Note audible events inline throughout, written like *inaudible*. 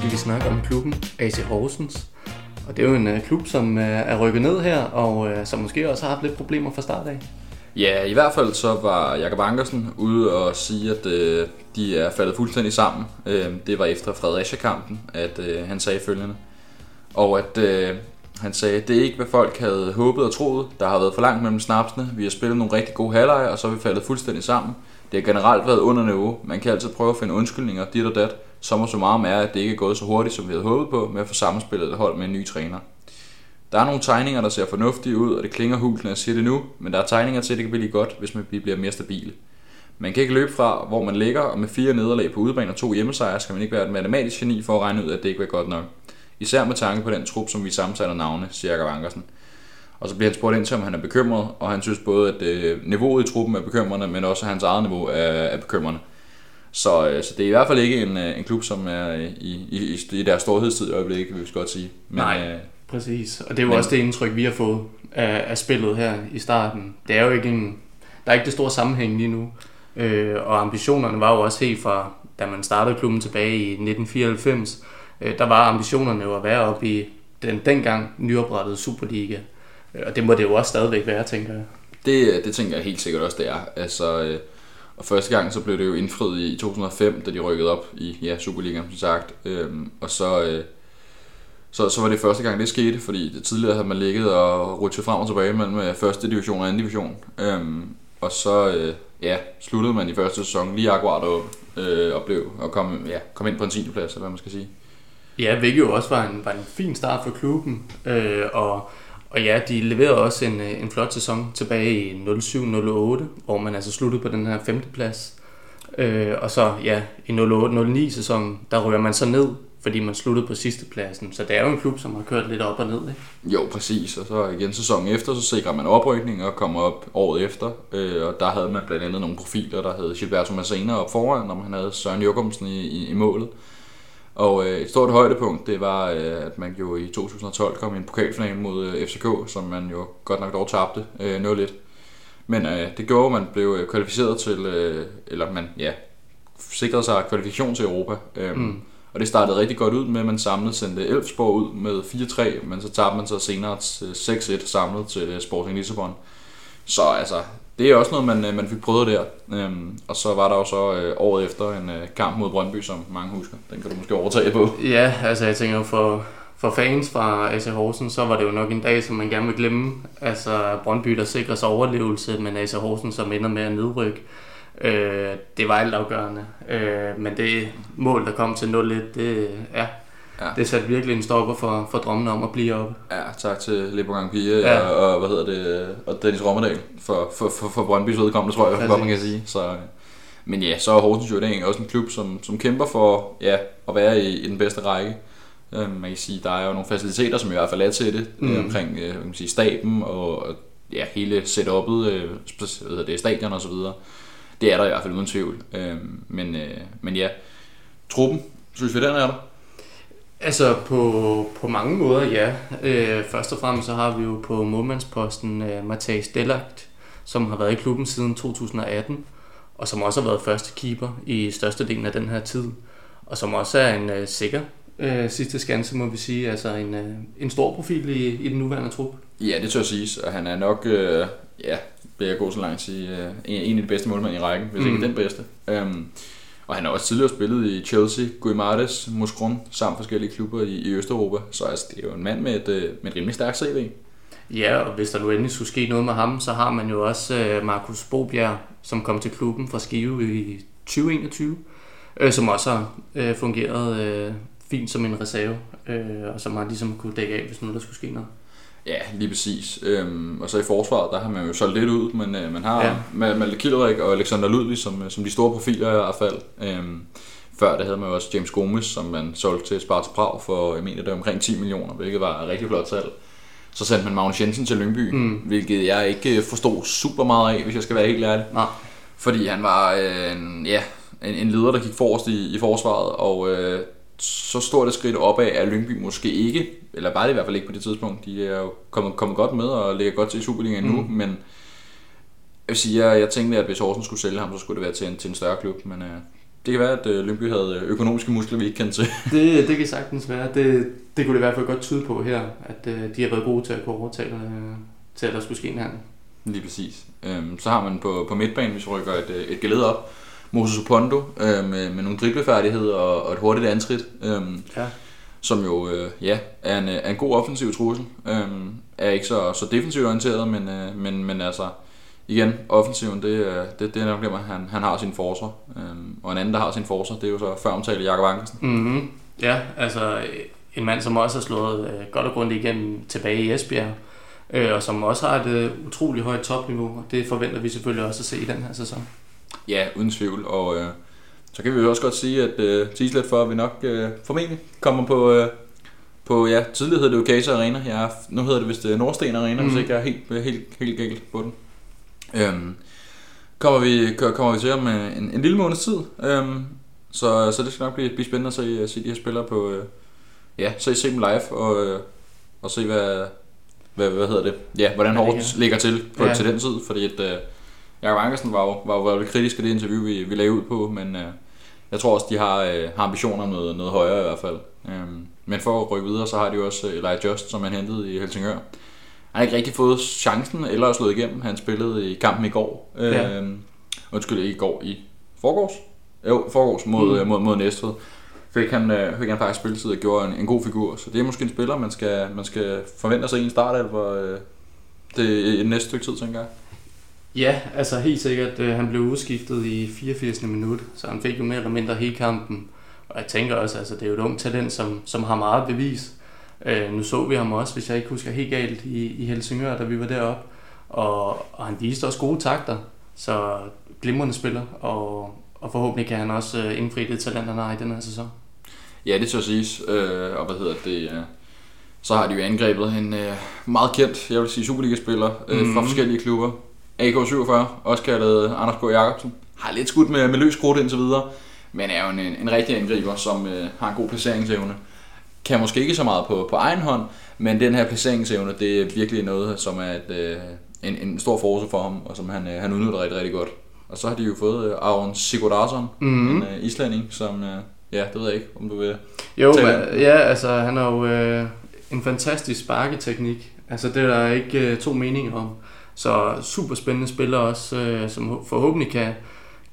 skal vi snakke om klubben AC Horsens. Og det er jo en uh, klub, som uh, er rykket ned her, og uh, som måske også har haft lidt problemer fra start af. Ja, i hvert fald så var Jakob Ankersen ude og sige, at øh, de er faldet fuldstændig sammen. Øh, det var efter Fredericia-kampen, at øh, han sagde følgende. Og at øh, han sagde, det er ikke, hvad folk havde håbet og troet. Der har været for langt mellem snapsene. Vi har spillet nogle rigtig gode halvleje, og så er vi faldet fuldstændig sammen. Det har generelt været under niveau. Man kan altid prøve at finde undskyldninger, dit og dat. Som og så meget er, at det ikke er gået så hurtigt, som vi havde håbet på, med at få sammenspillet et hold med en ny træner. Der er nogle tegninger, der ser fornuftige ud, og det klinger hult, når jeg siger det nu, men der er tegninger til, at det kan blive godt, hvis man bliver mere stabil. Man kan ikke løbe fra, hvor man ligger, og med fire nederlag på udebane og to hjemmesejre, skal man ikke være et matematisk geni for at regne ud, at det ikke var godt nok. Især med tanke på den trup, som vi sammensætter navne, siger Jakob Ankersen. Og så bliver han spurgt ind til, om han er bekymret, og han synes både, at øh, niveauet i truppen er bekymrende, men også at hans eget niveau er, er bekymrende. Så, øh, så det er i hvert fald ikke en, øh, en klub, som er i, i, i, i deres storhedstid i øjeblikket, vil vi godt sige. Men, Nej, præcis. Og det er jo men, også det indtryk, vi har fået af, af spillet her i starten. Det er jo ikke en, der er ikke det store sammenhæng lige nu. Øh, og ambitionerne var jo også helt fra, da man startede klubben tilbage i 1994, øh, der var ambitionerne jo at være oppe i den dengang nyoprettede Superliga. Øh, og det må det jo også stadigvæk være, tænker jeg. Det, det tænker jeg helt sikkert også, det er. Altså, øh, og første gang så blev det jo indfriet i 2005, da de rykkede op i ja, Superligaen, som sagt. Øhm, og så, øh, så, så var det første gang, det skete, fordi det tidligere havde man ligget og rutsjet frem og tilbage mellem øh, første division og anden division. Øhm, og så øh, ja, sluttede man i første sæson lige akkurat op øh, og, blev, og kom, ja, kom ind på en 10. plads, eller hvad man skal sige. Ja, hvilket jo også var en, var en fin start for klubben. Øh, og og ja, de leverede også en, øh, en flot sæson tilbage i 07-08, hvor man altså sluttede på den her femteplads. Øh, og så ja, i 08-09 sæsonen, der rører man så ned, fordi man sluttede på sidste pladsen. Så det er jo en klub, som har kørt lidt op og ned, ikke? Jo, præcis. Og så igen sæsonen efter, så sikrer man oprykning og kommer op året efter. Øh, og der havde man blandt andet nogle profiler, der hed Gilberto Massena op foran, når man havde Søren Jokumsen i, i, i målet. Og øh, et stort højdepunkt, det var, øh, at man jo i 2012 kom i en pokalfinale mod øh, FCK, som man jo godt nok dog tabte øh, 0-1. Men øh, det gjorde, at man blev øh, kvalificeret til, øh, eller man ja, sikrede sig kvalifikation til Europa. Øh, mm. Og det startede rigtig godt ud med, at man samlet sendte Elfsborg ud med 4-3, men så tabte man så senere 6-1 samlet til øh, Sporting Lissabon. Så altså, det er også noget, man, øh, man fik prøvet der. Øhm, og så var der jo så øh, året efter en øh, kamp mod Brøndby, som mange husker. Den kan du måske overtage på. Ja, altså jeg tænker for, for fans fra AC Horsens, så var det jo nok en dag, som man gerne vil glemme. Altså Brøndby, der sikrer sig overlevelse, men AC Horsens, som ender med at nedrykke. Øh, det var altafgørende. Øh, men det mål, der kom til 0-1, det, ja, Ja. Det satte virkelig en stopper for, for drømmen om at blive oppe. Ja, tak til Leopold Pia ja. og, og, hvad hedder det, og Dennis Rommedal for, for, for, for Brøndby's vedkommende, tror jeg, godt man kan sige. Så, men ja, så er Horsens jo i dag også en klub, som, som kæmper for ja, at være i, i den bedste række. Øh, man kan sige, der er jo nogle faciliteter, som i hvert fald er til det, mm. omkring øh, man kan sige, staben og ja, hele setup'et, øh, hvad det, stadion og så videre. Det er der i hvert fald uden tvivl. Øh, men, øh, men ja, truppen, synes vi, den er der? Altså på, på mange måder, ja. Øh, først og fremmest så har vi jo på målmandsposten øh, Matthijs Dellagt, som har været i klubben siden 2018, og som også har været første keeper i størstedelen af den her tid, og som også er en øh, sikker øh, sidste skanse, må vi sige. Altså en, øh, en stor profil i, i den nuværende trup. Ja, det tør siges, og han er nok, øh, ja, vil jeg gå så langt sige, øh, en, en af de bedste målmænd i rækken, hvis mm. ikke den bedste. Um, og han har også tidligere spillet i Chelsea, Guimarães, Moskron, samt forskellige klubber i, i Østeuropa. Så altså, det er jo en mand med et, øh, med et rimelig stærkt CV. Ja, og hvis der nu endelig skulle ske noget med ham, så har man jo også øh, Markus Bobjerg, som kom til klubben fra Skive i 2021, øh, som også har øh, fungeret øh, fint som en reserve, øh, og som har ligesom kunne dække af, hvis nu der skulle ske noget. Ja, lige præcis. Øhm, og så i forsvaret, der har man jo solgt lidt ud, men øh, man har ja. Malte Kilderik og Alexander Ludvig som, som de store profiler i hvert fald. Øhm, før der havde man jo også James Gomes, som man solgte til Sparta Prag for, jeg mener det var omkring 10 millioner, hvilket var et rigtig flot salg. Så sendte man Magnus Jensen til Lyngby, mm. hvilket jeg ikke forstod super meget af, hvis jeg skal være helt ærlig. Nej. Fordi han var øh, en, ja, en, en leder, der gik forrest i, i forsvaret, og øh, så stort et skridt opad er Lyngby måske ikke, eller bare det i hvert fald ikke på det tidspunkt. De er jo kommet, kommet godt med og ligger godt til i Superligaen mm. nu, men jeg vil sige, jeg, jeg tænkte, at hvis Horsens skulle sælge ham, så skulle det være til en, til en større klub, men øh, det kan være, at øh, Lyngby havde økonomiske muskler, vi ikke kendte til. *laughs* det, det kan sagtens være. Det, det kunne det i hvert fald godt tyde på her, at øh, de har været gode til at kunne overtale øh, til, at der skulle ske en handel. Lige præcis. Øhm, så har man på, på midtbanen, hvis vi rykker et, øh, et geled op, Moses Opondo øh, med, med nogle driblefærdigheder og, og et hurtigt antrit. Øh, ja. Som jo øh, ja, er, en, er en god offensiv trussel. Øh, er ikke så, så defensivt orienteret, men, øh, men, men altså igen, offensiven, det, det, det er nok at han, han har sin forsvar. Øhm, og en anden, der har sin forsvar, det er jo så før omtalt Jakob Ankersen. Mm-hmm. Ja, altså en mand, som også har slået øh, godt og grundigt igennem tilbage i Esbjerg, øh, og som også har et øh, utroligt højt topniveau, og det forventer vi selvfølgelig også at se i den her sæson. Ja, uden tvivl, og øh, så kan vi jo også godt sige, at øh, lidt for, at vi nok øh, formentlig kommer på, øh, på ja, tidligere hed det jo Kasa Arena, ja, nu hedder det vist øh, Nordsten Arena, mm. hvis ikke jeg er helt, helt, helt galt på den. Øhm, kommer, vi, kommer vi til om øh, en, en lille måneds tid. Øhm, så, så det skal nok blive, blive spændende at se, se de her spillere på... Øh, ja, så se dem live og, øh, og se, hvad, hvad, hvad hedder det? Ja, hvordan Horsens ligger til på, ja. til den tid. Fordi at, øh, Jakob Ankersen var jo, var jo var kritisk i det interview, vi, vi lagde ud på, men øh, jeg tror også, de har, øh, har ambitioner om noget, noget højere i hvert fald. Øhm, men for at rykke videre, så har de jo også Elijah Just, som man hentede i Helsingør. Han har ikke rigtig fået chancen eller slået igennem. Han spillede i kampen i går. Ja. Øh, undskyld, ikke i går, i forgårs. Jo, forgårs mod, mm. mod, mod Næstved. Fik han, øh, fik han faktisk spilletid og gjorde en, en god figur. Så det er måske en spiller, man skal, man skal forvente sig i en start, eller øh, det er næste stykke tid, tænker jeg. Ja, altså helt sikkert. Øh, han blev udskiftet i 84. minut, så han fik jo mere eller mindre hele kampen. Og jeg tænker også, altså det er jo et ungt talent, som, som har meget bevis. Øh, nu så vi ham også, hvis jeg ikke husker helt galt, i, i Helsingør, da vi var deroppe. Og, og han viste også gode takter, så glimrende spiller, og, og forhåbentlig kan han også øh, indfri det talent, han har i den her sæson. Ja, det skal siges. Øh, og hvad hedder det? Øh, så har de jo angrebet en øh, meget kendt, jeg vil sige, Superliga-spiller øh, mm-hmm. fra forskellige klubber. AK47, også kaldet Anders K. Jacobsen. Har lidt skudt med, med løs krudt indtil videre, men er jo en, en rigtig angriber, som øh, har en god placeringsevne kan måske ikke så meget på, på egen hånd, men den her placeringsevne, det er virkelig noget, som er et, øh, en, en stor force for ham, og som han, øh, han udnytter rigtig, rigtig godt. Og så har de jo fået øh, Aron Sigurdarsson, mm-hmm. en øh, islanding, som, øh, ja, det ved jeg ikke, om du vil Jo, men, ja, altså han har jo øh, en fantastisk sparketeknik. Altså det er der ikke øh, to meninger om. Så super spændende spiller også, øh, som forhåbentlig kan,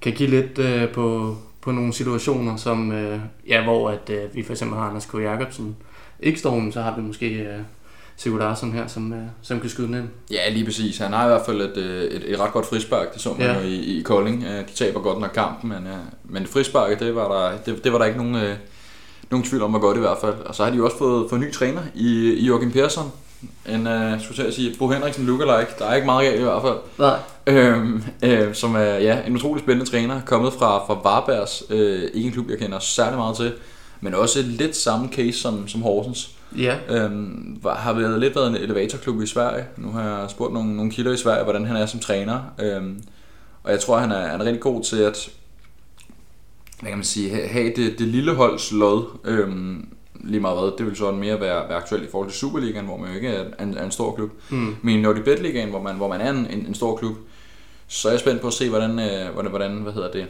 kan give lidt øh, på, på nogle situationer, som, øh, ja, hvor at, øh, vi for eksempel har Anders K. Jacobsen ikke står så har vi måske øh, Sigurd Arsson her, som, øh, som kan skyde den ind. Ja, lige præcis. Han har i hvert fald et, øh, et, et ret godt frispark, det så man ja. jo i, i Kolding. De taber godt nok kampen, men, øh, men frisparket, det var der, det, det var der ikke nogen, øh, nogen tvivl om, hvor godt i hvert fald. Og så har de jo også fået, fået ny træner i, i Joachim Persson, en, uh, skulle jeg sige, Bo Henriksen lookalike. Der er ikke meget galt i hvert fald. Nej. Øhm, øh, som er ja, en utrolig spændende træner, kommet fra, fra Varbergs, øh, ikke en klub, jeg kender særlig meget til, men også lidt samme case som, som Horsens. Ja. Øhm, har været lidt været en elevatorklub i Sverige. Nu har jeg spurgt nogle, nogle kilder i Sverige, hvordan han er som træner. Øhm, og jeg tror, han er, han er rigtig god til at hvad kan man sige, have det, det lille holds lod. Øhm, lige meget hvad, det vil så mere være, være aktuelt i forhold til Superligaen, hvor man jo ikke er en, er en stor klub. Mm. Men i Nordic Bet Ligaen, hvor man, hvor man er en, en, en stor klub, så er jeg spændt på at se, hvordan, øh, hvordan, hvordan hvad hedder det,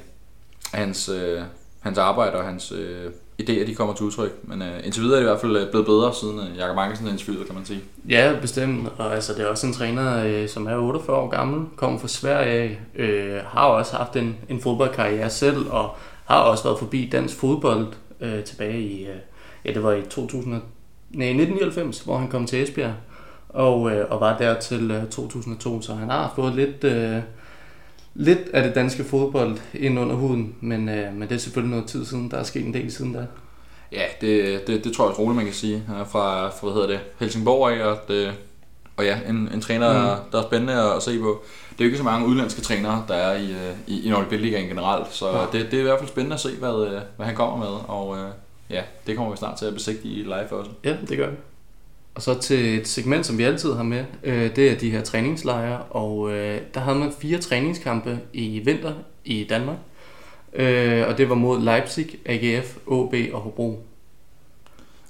hans, øh, hans arbejde og hans øh, idéer, de kommer til udtryk. Men øh, indtil videre er det i hvert fald øh, blevet bedre, siden øh, Jakob Ankersen er interviewet, kan man sige. Ja, bestemt. Og altså, det er også en træner, øh, som er 48 år gammel, kommer fra Sverige, øh, har også haft en, en fodboldkarriere selv, og har også været forbi dansk fodbold øh, tilbage i... Øh, ja, det var i 2000, nej, 1999, hvor han kom til Esbjerg, og, øh, og var der til øh, 2002, så han har fået lidt, øh, lidt af det danske fodbold ind under huden, men, øh, men det er selvfølgelig noget tid siden, der er sket en del siden da. Ja, det, det, det tror jeg roligt, man kan sige, fra, fra hvad hedder det, Helsingborg af, og, det, og ja, en, en træner, mm. der er spændende at se på. Det er jo ikke så mange udlandske trænere, der er i, øh, i, i Nordic Ligaen generelt, så ja. det, det er i hvert fald spændende at se, hvad, øh, hvad han kommer med, og ja, det kommer vi snart til at besigtige live også. Ja, det gør vi. Og så til et segment, som vi altid har med, øh, det er de her træningslejre, og øh, der havde man fire træningskampe i vinter i Danmark, øh, og det var mod Leipzig, AGF, OB og Hobro.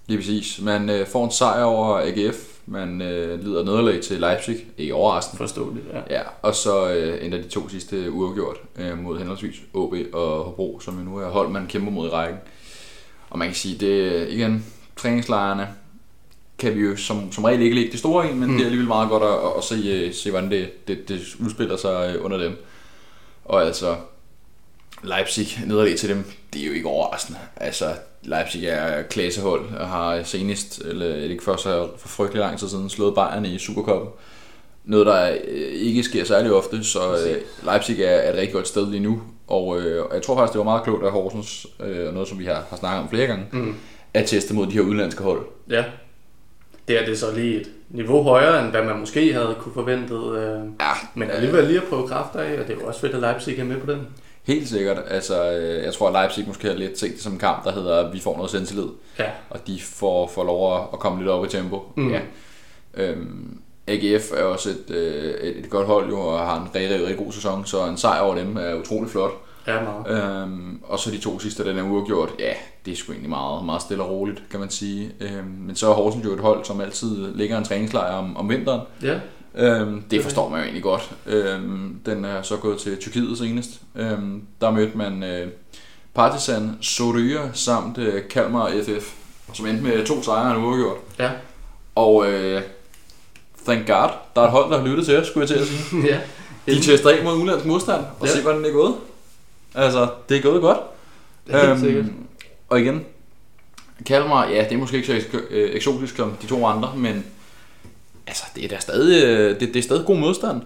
Lige præcis. Man øh, får en sejr over AGF. Man øh, lider nederlag til Leipzig. Ikke overraskende. Forståeligt, ja. Ja, og så øh, ender de to sidste uafgjort øh, mod henholdsvis OB og Hobro, som jo nu er hold, man kæmper mod i rækken. Og man kan sige, det igen, træningslejrene kan vi jo som, som regel ikke lægge det store i, men mm. det er alligevel meget godt at, at se, øh, se hvordan det, det, det udspiller sig øh, under dem. Og altså, Leipzig nederlag til dem, det er jo ikke overraskende. Altså, Leipzig er klassehold og har senest, eller ikke for så for frygtelig lang tid siden, slået Bayern i Supercupen. Noget, der øh, ikke sker særlig ofte, så Leipzig er et rigtig godt sted lige nu. Og, øh, og jeg tror faktisk, det var meget klogt af Horsens, øh, noget som vi har, har snakket om flere gange, mm. at teste mod de her udenlandske hold. Ja. Det er det så lige et niveau højere, end hvad man måske havde kunne forventet. Øh, Ja, men alligevel lige at prøve kræfter af, og det er jo også fedt, at Leipzig er med på den. Helt sikkert. Altså, øh, jeg tror, at Leipzig måske har lidt set det som en kamp, der hedder, at vi får noget selvtillid. Ja, og de får, får lov at komme lidt op i tempo. Mm. Ja. Øhm, AGF er også et, øh, et, et godt hold jo, og har en rigtig, rigtig, god sæson, så en sejr over dem er utrolig flot. ja meget. Øhm, og så de to sidste, den er uafgjort, ja, det er sgu egentlig meget, meget stille og roligt, kan man sige. Øhm, men så er Horsens jo et hold, som altid ligger en træningslejr om, om vinteren. Ja, Øhm, det forstår man jo egentlig godt. Øhm, den er så gået til Tyrkiet senest. Øhm, der mødte man øh, Partizan, Sorøya samt øh, Kalmar FF, som endte med to sejre og en uafgjort. ja, Og øh, thank god, der er et hold, der har lyttet til os, skulle jeg til at sige. *laughs* ja. De tester af mod udenlandsk modstand, og Ja. se, hvordan det er gået. Altså, det er gået godt. Helt sikkert. Og igen, Kalmar, ja, det er måske ikke så øh, eksotisk som de to andre, men altså, det er da stadig, øh, det, det er stadig god modstand.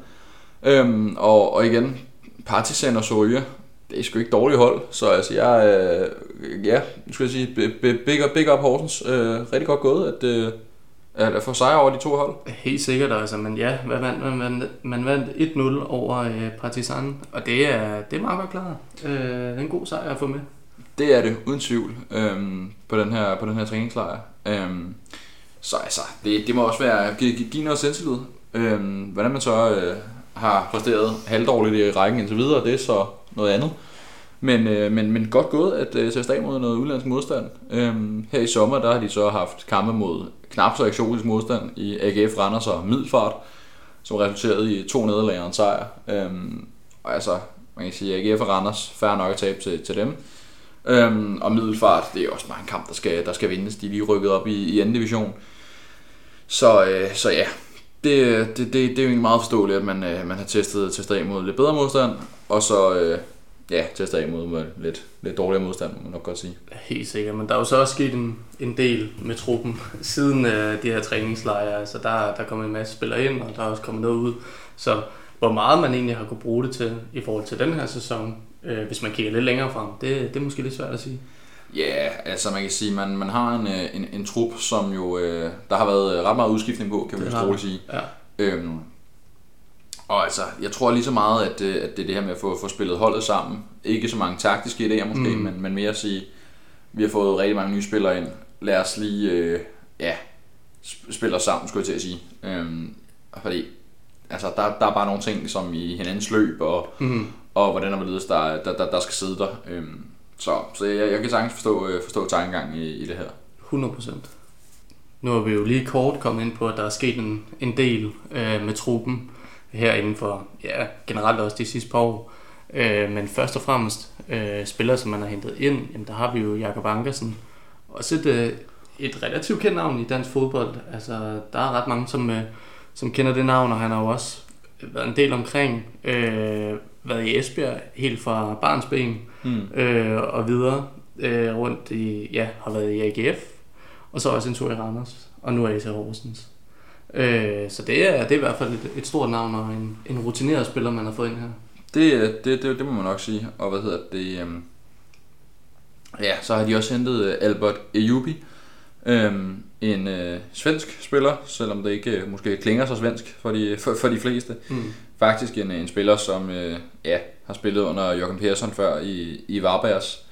Øhm, og, og igen, Partizan og Sorøya, det er sgu ikke dårlige hold, så altså, jeg, øh, ja, skal jeg sige, big up, big up Horsens, øh, rigtig godt gået, at, øh, at få sejr over de to hold. Helt sikkert altså, men ja, hvad vandt man? Man, man vandt 1-0 over øh, Partizan, og det er, det er meget godt klaret. Øh, det er en god sejr at få med. Det er det, uden tvivl, øhm, på, den her, på den her træningslejr. Øhm, så altså, det, det må også være, give, give- give noget selvtillid. Øhm, hvordan man så øh, har præsteret halvdårligt i rækken indtil videre, det er så noget andet. Men, øh, men, men godt gået at øh, teste mod noget udlandsk modstand. Øhm, her i sommer, der har de så haft kampe mod knap så eksotisk modstand i AGF Randers og Middelfart, som resulterede i to nederlag og en sejr. Øhm, og altså, man kan sige, at AGF og Randers, færre nok at tabe til, til dem. Øhm, og Middelfart, det er også bare en kamp, der skal, der skal vindes. De er lige rykket op i, i anden division. Så, øh, så ja, det, det, det, det er jo egentlig meget forståeligt, at man, øh, man har testet, testet af mod lidt bedre modstand, og så øh, ja, testet af mod med lidt, lidt dårligere modstand, må man nok godt sige. Helt sikkert, men der er jo så også sket en, en del med truppen *laughs* siden øh, de her træningslejre. Altså der, der er kommet en masse spillere ind, og der er også kommet noget ud. Så hvor meget man egentlig har kunne bruge det til i forhold til den her sæson, øh, hvis man kigger lidt længere frem, det, det er måske lidt svært at sige. Ja, altså man kan sige, man, man har en, øh, en, en trup, som jo, øh, der har været ret meget udskiftning på, kan vi Det har roligt sige. Ja. Øhm, og altså, jeg tror lige så meget, at, øh, at det er det her med at få, få spillet holdet sammen. Ikke så mange taktiske idéer måske, mm. Men, men mere at sige, vi har fået rigtig mange nye spillere ind. Lad os lige, øh, ja, sp- spille os sammen, skulle jeg til at sige. Øhm, fordi, altså, der, der er bare nogle ting, som i hinandens løb, og, Mm. og hvordan og hvorledes der, der, der, der skal sidde der. Øhm, så så jeg, jeg kan sagtens forstå, øh, forstå tankegangen i, i det her. 100 procent. Nu har vi jo lige kort kommet ind på, at der er sket en, en del øh, med truppen her inden for, ja, generelt også de sidste par år. Øh, men først og fremmest øh, spillere, som man har hentet ind, jamen, der har vi jo Jakob Ankersen. Også et, øh, et relativt kendt navn i dansk fodbold. Altså, der er ret mange, som, øh, som kender det navn, og han har jo også været en del omkring. Øh, været i Esbjerg helt fra barnsben Mm. øh, og videre øh, rundt i, ja, har været i AGF, og så også en tur i Randers, og nu er jeg til Horsens. Øh, så det er, det er i hvert fald et, et stort navn og en, en rutineret spiller, man har fået ind her. Det, det, det, det må man nok sige. Og hvad hedder det? Øhm, ja, så har de også hentet øh, Albert Ejubi. Øhm, en øh, svensk spiller, selvom det ikke øh, måske klinger så svensk for de, for, for de fleste. Mm. Faktisk en, en spiller, som øh, ja, har spillet under Joachim Persson før i, i Varbergs.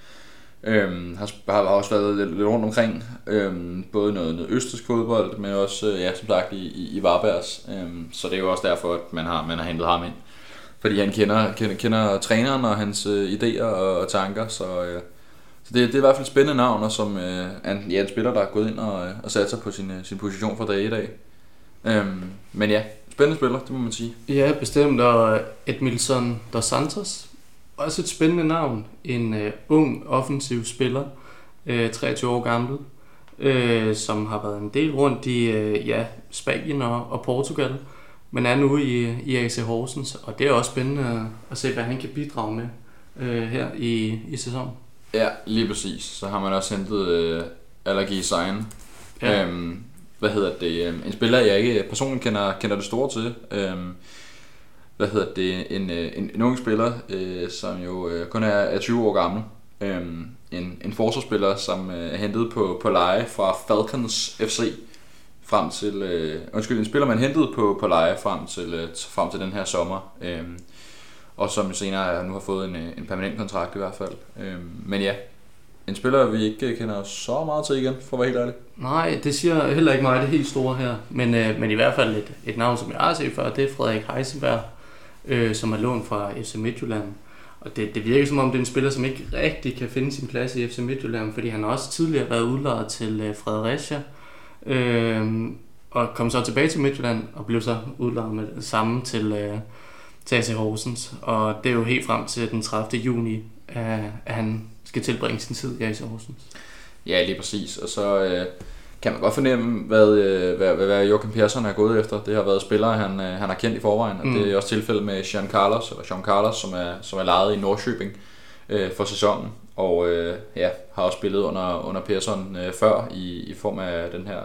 Øhm, har, har også været lidt, lidt rundt omkring, øhm, både noget, noget østrisk fodbold, men også, øh, ja, som sagt, i, i, i Varbergs. Øhm, så det er jo også derfor, at man har, man har hentet ham ind. Fordi han kender, kender, kender træneren og hans øh, idéer og, og tanker, så, øh, Så det, det er i hvert fald et spændende navn, og som øh, en, ja, en spiller, der er gået ind og, øh, og sat sig på sin, øh, sin position fra dag i dag. Øhm, men ja, spændende spiller, det må man sige. Ja, bestemt. Og Edmilson dos Santos, også et spændende navn. En uh, ung, offensiv spiller, uh, 23 år gammel, uh, som har været en del rundt i uh, ja, Spanien og, og Portugal, men er nu i, i AC Horsens, og det er også spændende at, at se, hvad han kan bidrage med uh, her i, i sæsonen. Ja, lige præcis. Så har man også hentet øh, Allergi Sign. Ja. Øhm, hvad hedder det? øhm, En spiller, jeg ikke personligt kender, kender det store til. Øhm, hvad hedder det? En, øh, en, en ung spiller, øh, som jo øh, kun er, er 20 år gammel. Øhm, en, en forsvarsspiller, som øh, er hentet på, på leje fra Falcons FC frem til, øh, undskyld, en spiller, man hentede på, på leje frem til, øh, frem til den her sommer. Øhm, og som senere nu har fået en, øh, en permanent kontrakt i hvert fald. Øhm, men ja, en spiller, vi ikke øh, kender så meget til igen, for at være helt ærlig. Nej, det siger heller ikke mig det helt store her, men, øh, men i hvert fald et, et navn, som jeg har set før, det er Frederik Heisenberg, øh, som er lånt fra FC Midtjylland. Og det, det virker som om, det er en spiller, som ikke rigtig kan finde sin plads i FC Midtjylland, fordi han har også tidligere været udlejet til øh, Fredericia, øh, og kom så tilbage til Midtjylland, og blev så udlejet med det samme til, øh, til AC Horsens. Og det er jo helt frem til den 30. juni, at, at han skal tilbringe sin tid i AC Horsens. Ja, lige præcis. Og så øh, kan man godt fornemme, hvad, øh, hvad, hvad, hvad Joachim Persson er gået efter. Det har været spillere, han, øh, han har kendt i forvejen. Og mm. det er også tilfældet med Jean Carlos, eller Jean Carlos, som er, som er lejet i Nordsjøbing øh, for sæsonen. Og øh, ja, har også spillet under, under Persson øh, før i, i form af den her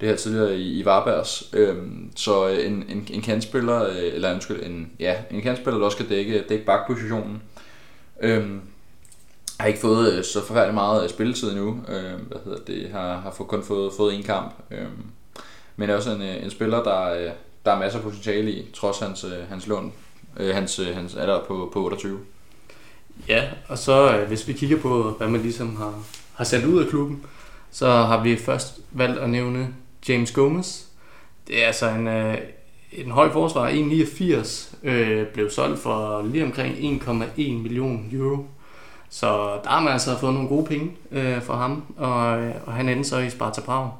det her tidligere i, i Varbergs. Øhm, så en, en, en kandspiller, øh, eller undskyld, en, ja, en kandspiller, der også skal dække, dække bakpositionen. Øhm, har ikke fået øh, så forfærdeligt meget øh, spilletid endnu. Øh, hvad hedder det? Har, har kun fået, fået en kamp. Øh, men er også en, øh, en spiller, der, øh, der er masser af potentiale i, trods hans, øh, hans lån. Øh, hans, hans alder på, på 28. Ja, og så hvis vi kigger på, hvad man ligesom har, har sendt ud af klubben, så har vi først valgt at nævne James Gomez. Det er altså en, øh, en høj forsvar, 1,89, øh, blev solgt for lige omkring 1,1 million euro. Så der har man altså fået nogle gode penge øh, for ham, og, øh, og han endte så i Sparta Prag.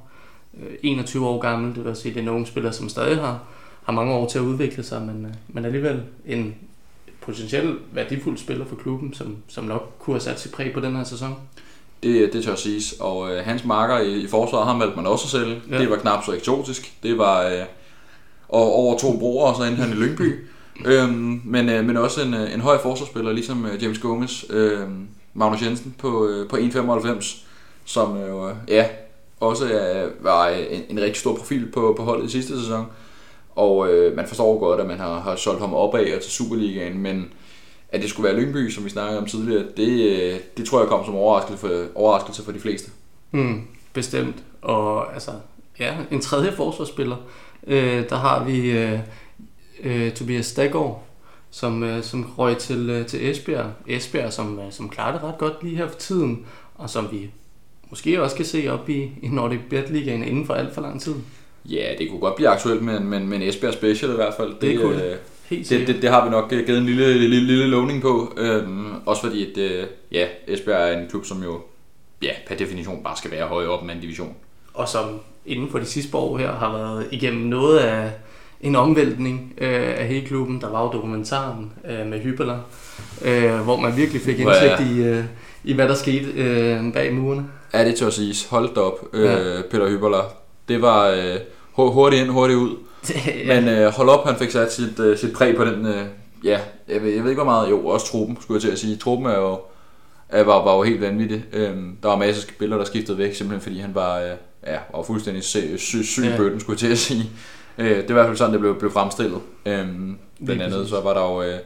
Øh, 21 år gammel, det vil sige, det er en ung spiller, som stadig har, har mange år til at udvikle sig, men, øh, men alligevel en potentielt værdifuld spiller for klubben, som, som nok kunne have sat sit præg på den her sæson. Det, det tør siges. Og øh, hans marker i, i forsvaret, ham valgte man også at sælge. Ja. Det var knap så eksotisk. Det var øh, over to broer, og så endte han i Lyngby øhm, men, øh, men også en, øh, en høj forsvarsspiller, ligesom øh, James Gomez. Øh, Magnus Jensen på, øh, på 1,95, som øh, ja, også øh, var en, en rigtig stor profil på, på holdet i sidste sæson. Og øh, man forstår godt, at man har, har solgt ham opad og til Superligaen, men at det skulle være Lyngby, som vi snakkede om tidligere, det, øh, det tror jeg kom som overraskelse for, overraskelse for de fleste. Mm, bestemt. Og altså, ja, en tredje forsvarsspiller, øh, der har vi øh, øh, Tobias Stegård, som, øh, som røg til, øh, til Esbjerg. Esbjerg, som, øh, som klarer det ret godt lige her for tiden, og som vi måske også kan se op i, i Nordic Bet Ligaen inden for alt for lang tid. Ja, det kunne godt blive aktuelt med, med, med en Esbjerg Special i hvert fald. Det, det kunne øh, Helt det, det, det har vi nok øh, givet en lille, lille, lille lovning på. Øhm, også fordi, at, øh, ja, Esbjerg er en klub, som jo ja, per definition bare skal være højere op med en division. Og som inden for de sidste år her har været igennem noget af en omvæltning øh, af hele klubben. Der var jo dokumentaren øh, med Hyperler, øh, hvor man virkelig fik indsigt i, øh, i, hvad der skete øh, bag murene. Ja, det tør at sige. Hold da op, øh, ja. Peter Hyperler. Det var øh, hurtigt ind, hurtigt ud. *laughs* ja. Men øh, hold op, han fik sat sit, øh, sit præg på den, øh, ja, jeg ved, jeg ved ikke hvor meget, jo, også truppen, skulle jeg til at sige. Truppen er jo, er, var, var jo helt vanvittig. Øhm, der var masser af spillere, der skiftede væk, simpelthen fordi han var, øh, ja, var fuldstændig syg, syg, syg ja. bøtten, skulle jeg til at sige. Øh, det er i hvert fald sådan, det blev, blev fremstillet. Øhm, blandt andet så var der jo øh,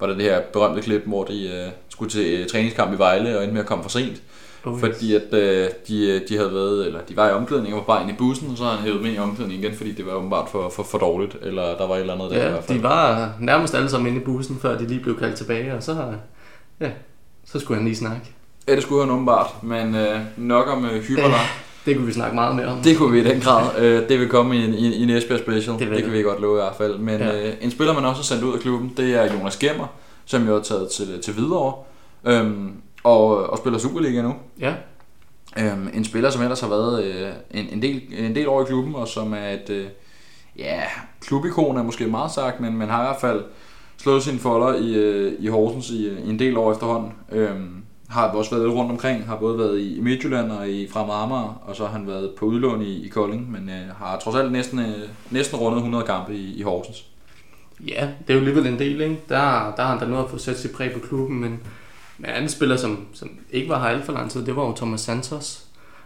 var der det her berømte klip, hvor de øh, skulle til øh, træningskamp i Vejle og endte med at komme for sent. Oh, fordi at øh, de, de havde været, eller de var i omklædning og var bare inde i bussen, og så havde han hævet med i omklædning igen, fordi det var åbenbart for, for, for dårligt, eller der var et eller andet der ja, i hvert fald. de var nærmest alle sammen inde i bussen, før de lige blev kaldt tilbage, og så, ja, så skulle han lige snakke. Ja, det skulle han åbenbart, men øh, nok om øh, hyperler. *laughs* det kunne vi snakke meget mere om. Det kunne vi i den grad. øh, det vil komme i, i, i en Esbjerg Special, det, det kan vi godt love i hvert fald. Men ja. øh, en spiller, man også har sendt ud af klubben, det er Jonas Gemmer, som jo har taget til, til Hvidovre. Øhm, og, og spiller Superliga nu. Ja. Øhm, en spiller, som ellers har været øh, en, en, del, en del år i klubben, og som er et øh, ja, klubikon er måske meget sagt, men man har i hvert fald slået sine folder i, øh, i Horsens i, i en del år efterhånden. Øhm, har også været rundt omkring, har både været i Midtjylland og i Fremad Amager, og så har han været på udlån i, i Kolding, men øh, har trods alt næsten, øh, næsten rundet 100 kampe i, i Horsens. Ja, det er jo alligevel en del, ikke? Der, der har han da noget at få sat sit præg på klubben, men, men anden spiller, som, som ikke var her alt for lang tid, det var jo Thomas Santos.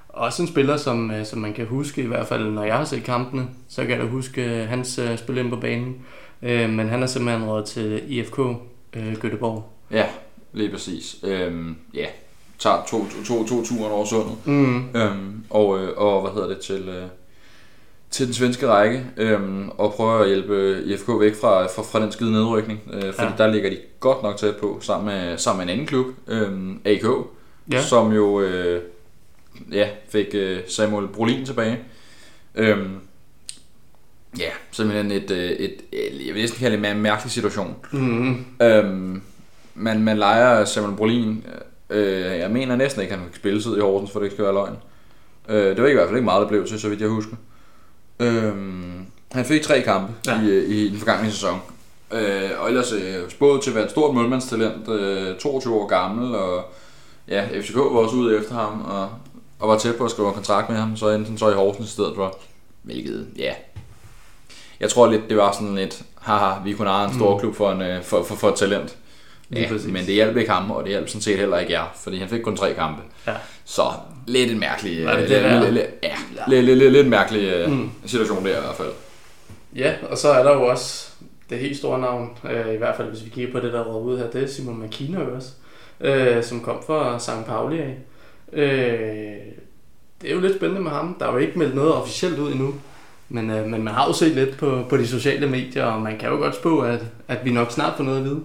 Også en spiller, som, øh, som man kan huske, i hvert fald når jeg har set kampene, så kan jeg da huske øh, hans uh, spil ind på banen. Uh, men han er simpelthen råd til IFK uh, Göteborg. Ja, lige præcis. Øhm, ja, tager to, to, to, to turen over sundet. Mm. Øhm, og, og hvad hedder det til... Øh, til den svenske række øhm, og prøver at hjælpe IFK væk fra, fra, fra den skide nedrykning. Øh, fordi ja. der ligger de godt nok tæt på, sammen med, sammen med en anden klub, øhm, AK, ja. som jo øh, ja, fik øh, Samuel Brolin tilbage. Øhm, ja, simpelthen et, et, et, et, jeg vil næsten kalde det en mærkelig situation. Mm. Øhm, man, man leger Samuel Brolin, øh, jeg mener næsten ikke, at han fik spilletid i Horsens, for det ikke skal være løgn. Øh, det var i hvert fald ikke meget, der blev til, så vidt jeg husker. Øhm, han fik tre kampe ja. i, i den forgangne sæson. Øh, og ellers øh, spået til at være et stort målmandstalent, øh, 22 år gammel, og ja, FCK var også ude efter ham, og, og var tæt på at skrive en kontrakt med ham, så endte han så i Horsens i stedet for. Hvilket, ja. Jeg tror lidt, det var sådan lidt, haha, vi kunne have en stor mm. klub for, en, øh, for, for, for et talent. Ja, men det hjalp ikke ham, og det hjalp sådan set heller ikke jer, fordi han fik kun tre kampe. Ja. Så lidt en mærkelig, det lidt, det lidt, lidt, ja, lidt, lidt, lidt, lidt mærkelig mm. situation der i hvert fald. Ja, og så er der jo også det helt store navn, øh, i hvert fald hvis vi kigger på det, der råd ud her, det er Simon Makina også, øh, som kom fra St. Pauli af. Øh, det er jo lidt spændende med ham. Der er jo ikke meldt noget officielt ud endnu, men, øh, men man har jo set lidt på, på de sociale medier, og man kan jo godt spå, at, at vi nok snart får noget at vide.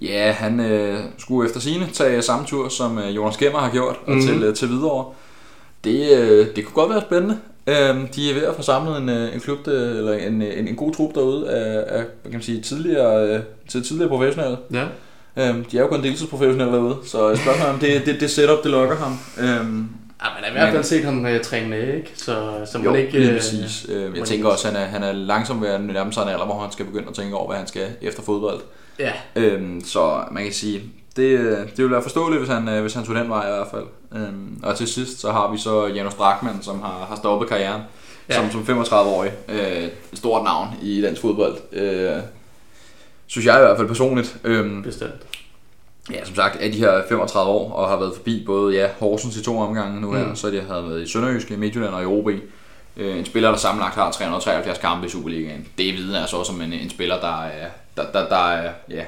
Ja, han øh, skulle efter sine tage samme tur, som øh, Jonas Gemmer har gjort, mm. og til, øh, til Hvidovre. Det, øh, det kunne godt være spændende. Øh, de er ved at få samlet en, øh, en klub, der, eller en, en, en god trup derude af, af hvad kan man sige, tidligere, øh, til tidligere professionelle. Ja. Øh, de er jo kun deltidsprofessionelle derude, så spørgsmålet om det, det, det setup, det lokker ham. Øh, Ja, men jeg har i hvert fald set ham uh, træne med, ikke? Så, så jo, man ikke... lige præcis. Øh, jeg tænker også, at han er, han er langsomt ved at nærme sig en alder, hvor han skal begynde at tænke over, hvad han skal efter fodbold. Ja. Øhm, så man kan sige, det, det vil være forståeligt, hvis han, øh, hvis han tog den vej i hvert fald. Øhm, og til sidst, så har vi så Janus Drakman, som har, har stoppet karrieren ja. som, som 35-årig. Øh, et stort navn i dansk fodbold. Øh, synes jeg i hvert fald personligt. Øhm, Bestemt. Ja, som sagt er de her 35 år og har været forbi både ja, Horsens i to omgange nu her, mm. så de har været i Sønderjyske, Midtjylland og i OB. Øh, en spiller, der sammenlagt har 373 kampe i Superligaen. Det vidner altså også om en, en spiller, der er, der, der, der, er, ja,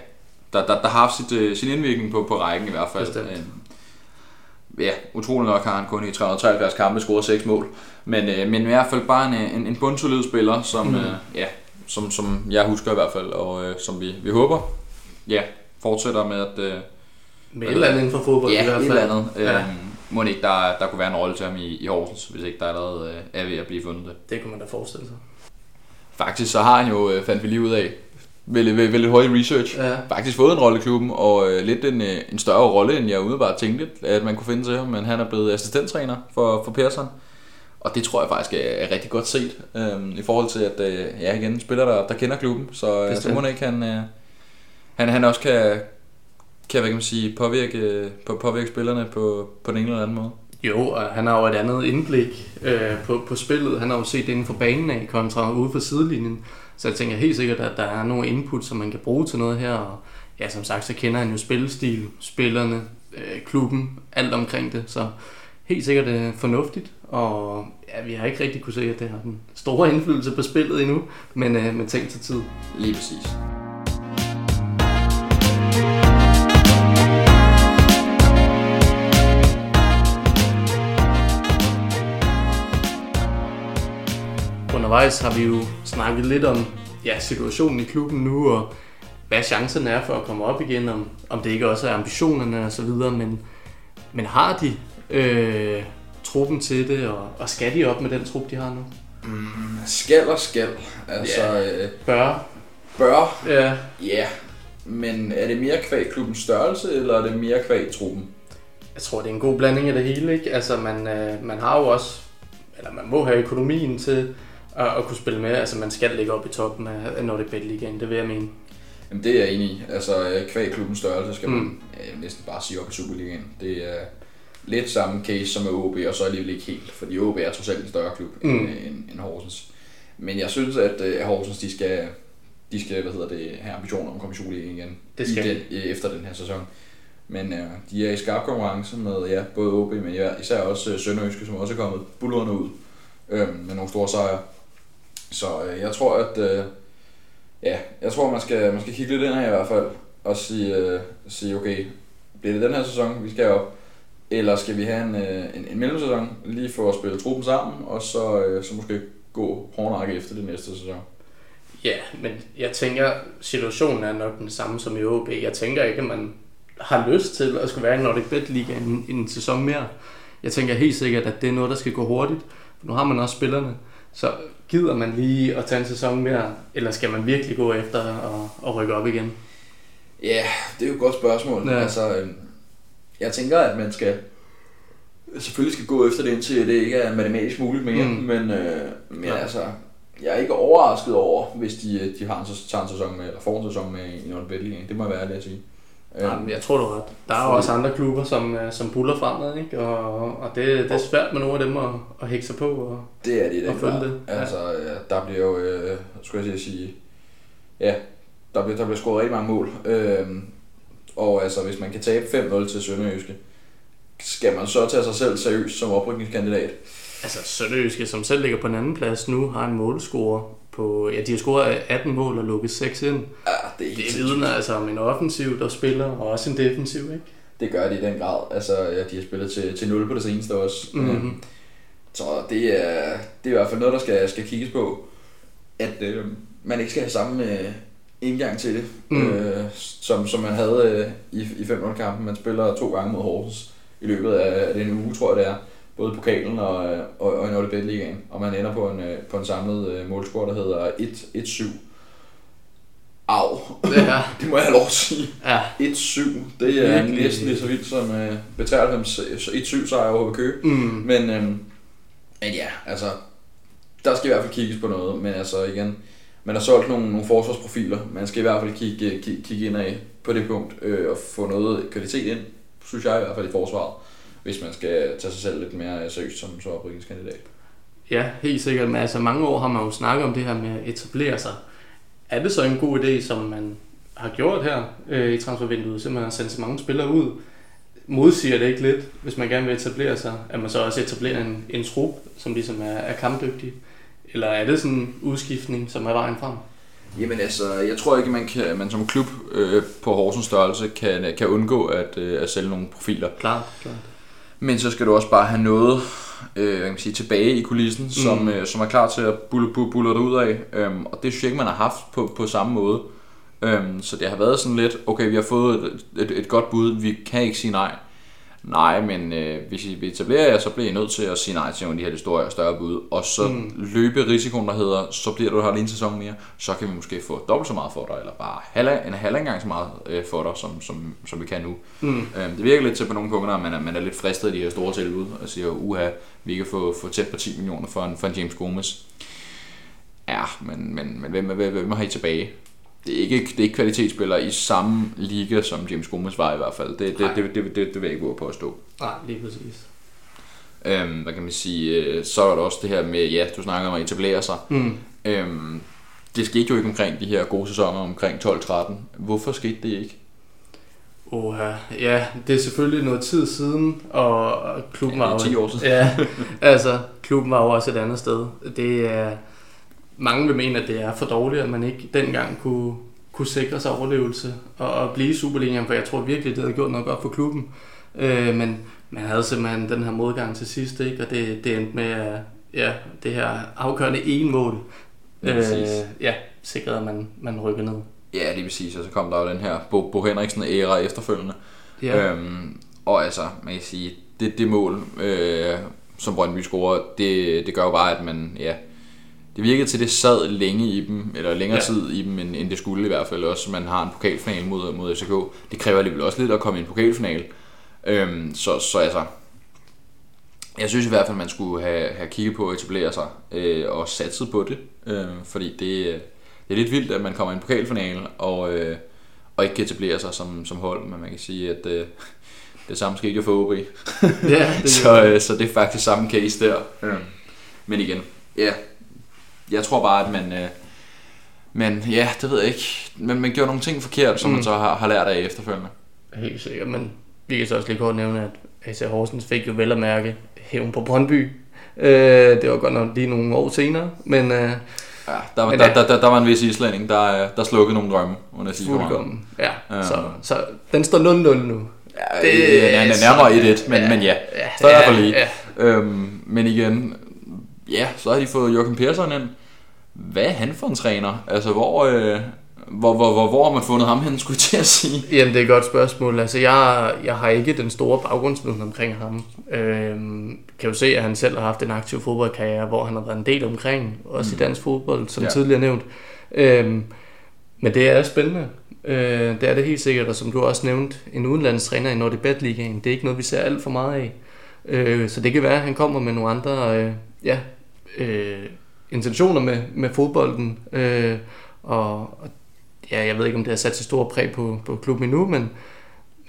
der, der, der har haft sit, uh, sin indvirkning på, på rækken i hvert fald. Bestemt. Øh, ja, utrolig nok har han kun i 373 kampe scoret 6 mål. Men, øh, men i hvert fald bare en, en, en bundsolid spiller, som, mm. øh, ja, som, som jeg husker i hvert fald, og øh, som vi, vi håber ja, fortsætter med at... Øh, Med et eller andet inden for fodbold ja, i hvert et fald. eller andet. Ja. Må ikke der, der kunne være en rolle til ham i, i Horsens, hvis ikke der allerede øh, er ved at blive fundet det. Det kunne man da forestille sig. Faktisk så har han jo, øh, fandt vi lige ud af, ved, ved, ved lidt høj research, Ja. faktisk fået en rolle i klubben, og øh, lidt en, øh, en større rolle, end jeg umiddelbart tænkte, at man kunne finde til ham, men han er blevet assistenttræner for, for Persson. Og det tror jeg faktisk er, er rigtig godt set, øh, i forhold til, at øh, ja, igen, spiller der, der kender klubben, så, øh, så Bestemt. må ikke han, øh, han, han også kan, kan, hvad kan man sige, påvirke, på, påvirke spillerne på, på den ene eller anden måde. Jo, og han har jo et andet indblik øh, på, på spillet. Han har jo set det inden for banen af, kontra ude for sidelinjen. Så jeg tænker helt sikkert, at der er nogle input, som man kan bruge til noget her. Og ja, som sagt, så kender han jo spillestil, spillerne, øh, klubben, alt omkring det. Så helt sikkert øh, fornuftigt. Og ja, vi har ikke rigtig kunne se, at det har den store indflydelse på spillet endnu. Men, øh, men tænk til tid. Lige præcis. Undervejs har vi jo snakket lidt om ja, situationen i klubben nu, og hvad chancen er for at komme op igen, om, om det ikke også er ambitionerne og så videre, men, men har de øh, truppen til det, og, og skal de op med den trup, de har nu? Skal og skal. Altså, øh, Bør. bør, Ja, ja. Men er det mere kvæg klubbens størrelse, eller er det mere kvæg truppen? Jeg tror, det er en god blanding af det hele, ikke? Altså, man, øh, man har jo også, eller man må have økonomien til at, at kunne spille med. Altså, man skal ligge op i toppen af, Nordic Bet Ligaen, det vil jeg mene. Jamen det er jeg enig i. Altså øh, kvæg klubbens størrelse skal man mm. øh, næsten bare sige op i Superligaen. Det er lidt samme case som med OB, og så alligevel ikke helt, fordi OB er trods alt en større klub mm. end, end, end Horsens. Men jeg synes, at uh, Horsens de skal, de skal hvad hedder det, have ambitioner om at komme i Superligaen igen det skal. I den, efter den her sæson. Men uh, de er i skarp konkurrence med ja, både OB, men ja, især også uh, Sønderjyske, som også er kommet bullerne ud uh, med nogle store sejre. Så øh, jeg tror, at øh, ja, jeg tror, man skal, man skal kigge lidt ind her i hvert fald, og sige, øh, sige okay, bliver det den her sæson, vi skal op, eller skal vi have en, øh, en, en mellemsæson, lige for at spille truppen sammen, og så, øh, så måske gå hårdnakke efter det næste sæson? Ja, men jeg tænker, situationen er nok den samme som i OB. Jeg tænker ikke, at man har lyst til at skulle være i Nordic Bet Liga en, en sæson mere. Jeg tænker helt sikkert, at det er noget, der skal gå hurtigt. For nu har man også spillerne. Så gider man lige at tage en sæson mere, eller skal man virkelig gå efter at, at rykke op igen? Ja, det er jo et godt spørgsmål. Ja. Altså, øhm, jeg tænker, at man skal selvfølgelig skal gå efter det, indtil det ikke er matematisk muligt mere. Mm. Men, øh, men ja. altså, jeg er ikke overrasket over, hvis de, de har en, tager en sæson med, eller får en sæson med i Nordic Det må jeg være ærlig at sige. Jamen, jeg tror du ret. Der er jo også andre klubber, som, øh, som buller fremad, ikke? Og, og det, det er svært med nogle af dem at, at hække sig på og, det er det, og følge det. Altså, ja, der bliver jo, øh, skulle jeg sige, ja, der bliver, der bliver scoret rigtig mange mål. Øh, og altså, hvis man kan tabe 5-0 til Sønderjyske, skal man så tage sig selv seriøst som oprykningskandidat? Altså Sønderjyske, som selv ligger på en anden plads nu, har en målscore på, ja, de har scoret 18 mål og lukket 6 ind. Ja, det er, det er vidner altså om en offensiv, der spiller, og også en defensiv, ikke? Det gør de i den grad. Altså, ja, de har spillet til, til 0 på det seneste også. Mm-hmm. Så det er, det er i hvert fald noget, der skal, skal kigges på. At øh, man ikke skal have samme øh, indgang til det, mm. øh, som, som man havde øh, i, i 5 kampen Man spiller to gange mod Horsens i løbet af den uge, tror jeg det er både pokalen og, og, og Nordic Bet Ligaen, og man ender på en, øh, på en samlet øh, målscore, der hedder 1-7. Au, ja. *laughs* det må jeg have lov at sige. Ja. 1-7, det er Virkelig. næsten lige så vildt som uh, betalt dem 1-7 sejr over Køge. Mm. Men, øhm, men ja, altså, der skal i hvert fald kigges på noget, men altså igen, man har solgt nogle, nogle forsvarsprofiler, man skal i hvert fald kigge, kigge, kigge ind af på det punkt, øh, og få noget kvalitet ind, synes jeg i hvert fald i forsvaret hvis man skal tage sig selv lidt mere seriøst som, oprykningskandidat. Ja, helt sikkert. Men altså mange år har man jo snakket om det her med at etablere sig. Er det så en god idé, som man har gjort her øh, i transfervinduet, simpelthen at sende så mange spillere ud? Modsiger det ikke lidt, hvis man gerne vil etablere sig, at man så også etablerer en, en trup, som ligesom er, er kampdygtig? Eller er det sådan en udskiftning, som er vejen frem? Jamen altså, jeg tror ikke, man, kan, man som klub øh, på Horsens størrelse kan, kan undgå at, øh, at sælge nogle profiler. Klart, klart. Men så skal du også bare have noget øh, kan man sige, tilbage i kulissen, mm. som, øh, som er klar til at bulle, bulle, bulle ud af. Øhm, og det synes jeg ikke, man har haft på, på samme måde. Øhm, så det har været sådan lidt, okay, vi har fået et, et, et godt bud, vi kan ikke sige nej. Nej, men øh, hvis I vil etablere jer, så bliver I nødt til at sige nej til nogle af de her lidt store større bud, og så mm. løbe risikoen, der hedder, så bliver du her en sæson mere, så kan vi måske få dobbelt så meget for dig, eller bare halv, en halv gang så meget øh, for dig, som, som, som vi kan nu. Mm. Øh, det virker lidt til på nogle punkter, at man er, man er lidt fristet af de her store tilbud, og siger, uha, vi kan få, få tæt på 10 millioner for en, for en James Gomez. Ja, men, men, men hvem, hvem, hvem har I tilbage? Det er ikke, det er ikke kvalitetsspillere i samme liga, som James Gomez var i hvert fald. Det, det, det, det, det, det, vil jeg ikke på at stå. Nej, lige præcis. Øhm, hvad kan man sige, øh, så er der også det her med, ja, du snakker om at etablere sig. Mm. Øhm, det skete jo ikke omkring de her gode sæsoner omkring 12-13. Hvorfor skete det ikke? Oha, ja, det er selvfølgelig noget tid siden, og klubben ja, var jo... 10 år siden. ja, altså, klubben var jo også et andet sted. Det er mange vil mene, at det er for dårligt, at man ikke dengang kunne, kunne sikre sig overlevelse og, og blive i Superligaen, for jeg tror virkelig, det havde gjort noget godt for klubben. Øh, men man havde simpelthen den her modgang til sidst, ikke? og det, det endte med ja, det her afgørende en mål. Ja, øh, ja, sikrede, at man, man rykker ned. Ja, det er præcis, og så kom der jo den her Bo, Bo Henriksen-æra efterfølgende. Ja. Øhm, og altså, man kan sige, det, det mål, øh, som Brøndby scorer, det, det gør jo bare, at man, ja, det virkede til, at det sad længe i dem, eller længere ja. tid i dem, end, end det skulle i hvert fald også. Man har en pokalfinal mod, mod FCK. Det kræver alligevel også lidt at komme i en pokalfinal. Øhm, så, så altså, jeg synes i hvert fald, man skulle have, have kigget på at etablere sig øh, og satset på det. Øh, fordi det, det er lidt vildt, at man kommer i en pokalfinale og, øh, og ikke kan etablere sig som, som hold. Men man kan sige, at øh, det samme skete jo for OB. *laughs* Ja, det *laughs* så, øh, så det er faktisk samme case der. Øh. Men igen, ja, jeg tror bare, at man... Øh, men ja, det ved jeg ikke. Men man gjorde nogle ting forkert, som mm. man så har, har lært af efterfølgende. Helt sikkert, men vi kan så også lige kort nævne, at AC Horsens fik jo vel at mærke hævn på Brøndby. Øh, det var godt nok lige nogle år senere, men... Øh, Ja, der, var, der, der, der, der var en vis islænding, der, der slukkede nogle drømme under sidste Fuldkommen, ja. ja. Så, så den står 0-0 nu. Ja, det er nærmere 1-1, men, ja, men ja, ja så er ja, lige. Ja. Øhm, men igen, ja, så har de fået Joachim Persson ind. Hvad er han for en træner? Altså, hvor, øh, hvor, hvor, hvor, hvor har man fundet ham hen, skulle jeg til at sige? Jamen, det er et godt spørgsmål. Altså, jeg, jeg har ikke den store baggrundsviden omkring ham. Øhm, kan jo se, at han selv har haft en aktiv fodboldkarriere, hvor han har været en del omkring, også mm. i dansk fodbold, som ja. tidligere nævnt. Øhm, men det er spændende. Øh, det er det helt sikkert, og som du også nævnte, en udenlandstræner i Nordibet Ligaen, det er ikke noget, vi ser alt for meget af. Øh, så det kan være, at han kommer med nogle andre øh, ja, øh, intentioner med, med fodbolden. Øh, og, og ja, jeg ved ikke, om det har sat sig stor præg på, på klubben endnu, men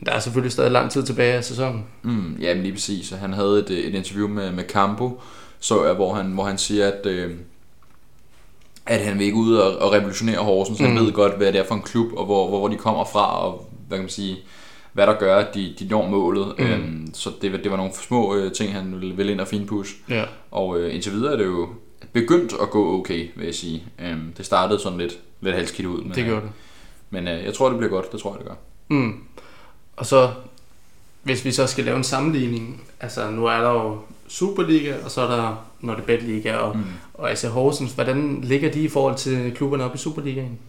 der er selvfølgelig stadig lang tid tilbage af sæsonen. Mm, ja, men lige præcis. Han havde et, et interview med, med Campo, så jeg, hvor han, hvor han siger, at, øh, at han vil ikke ud og, og revolutionere Horsens. Mm. Han ved godt, hvad det er for en klub, og hvor, hvor, hvor de kommer fra, og hvad kan man sige, hvad der gør, at de, de når målet. Mm. Øhm, så det, det var nogle små øh, ting, han ville, ville ind og finpudse. Ja. Og øh, indtil videre er det jo begyndt at gå okay, vil jeg sige. Øhm, det startede sådan lidt, lidt halskidt ud. Men, det gjorde det. Men øh, jeg tror, det bliver godt. Det tror jeg, det gør. Mm. Og så, hvis vi så skal lave en sammenligning, altså nu er der jo Superliga, og så er der Nordebet Liga og, mm. og AC Horsens. Hvordan ligger de i forhold til klubberne op i Superligaen?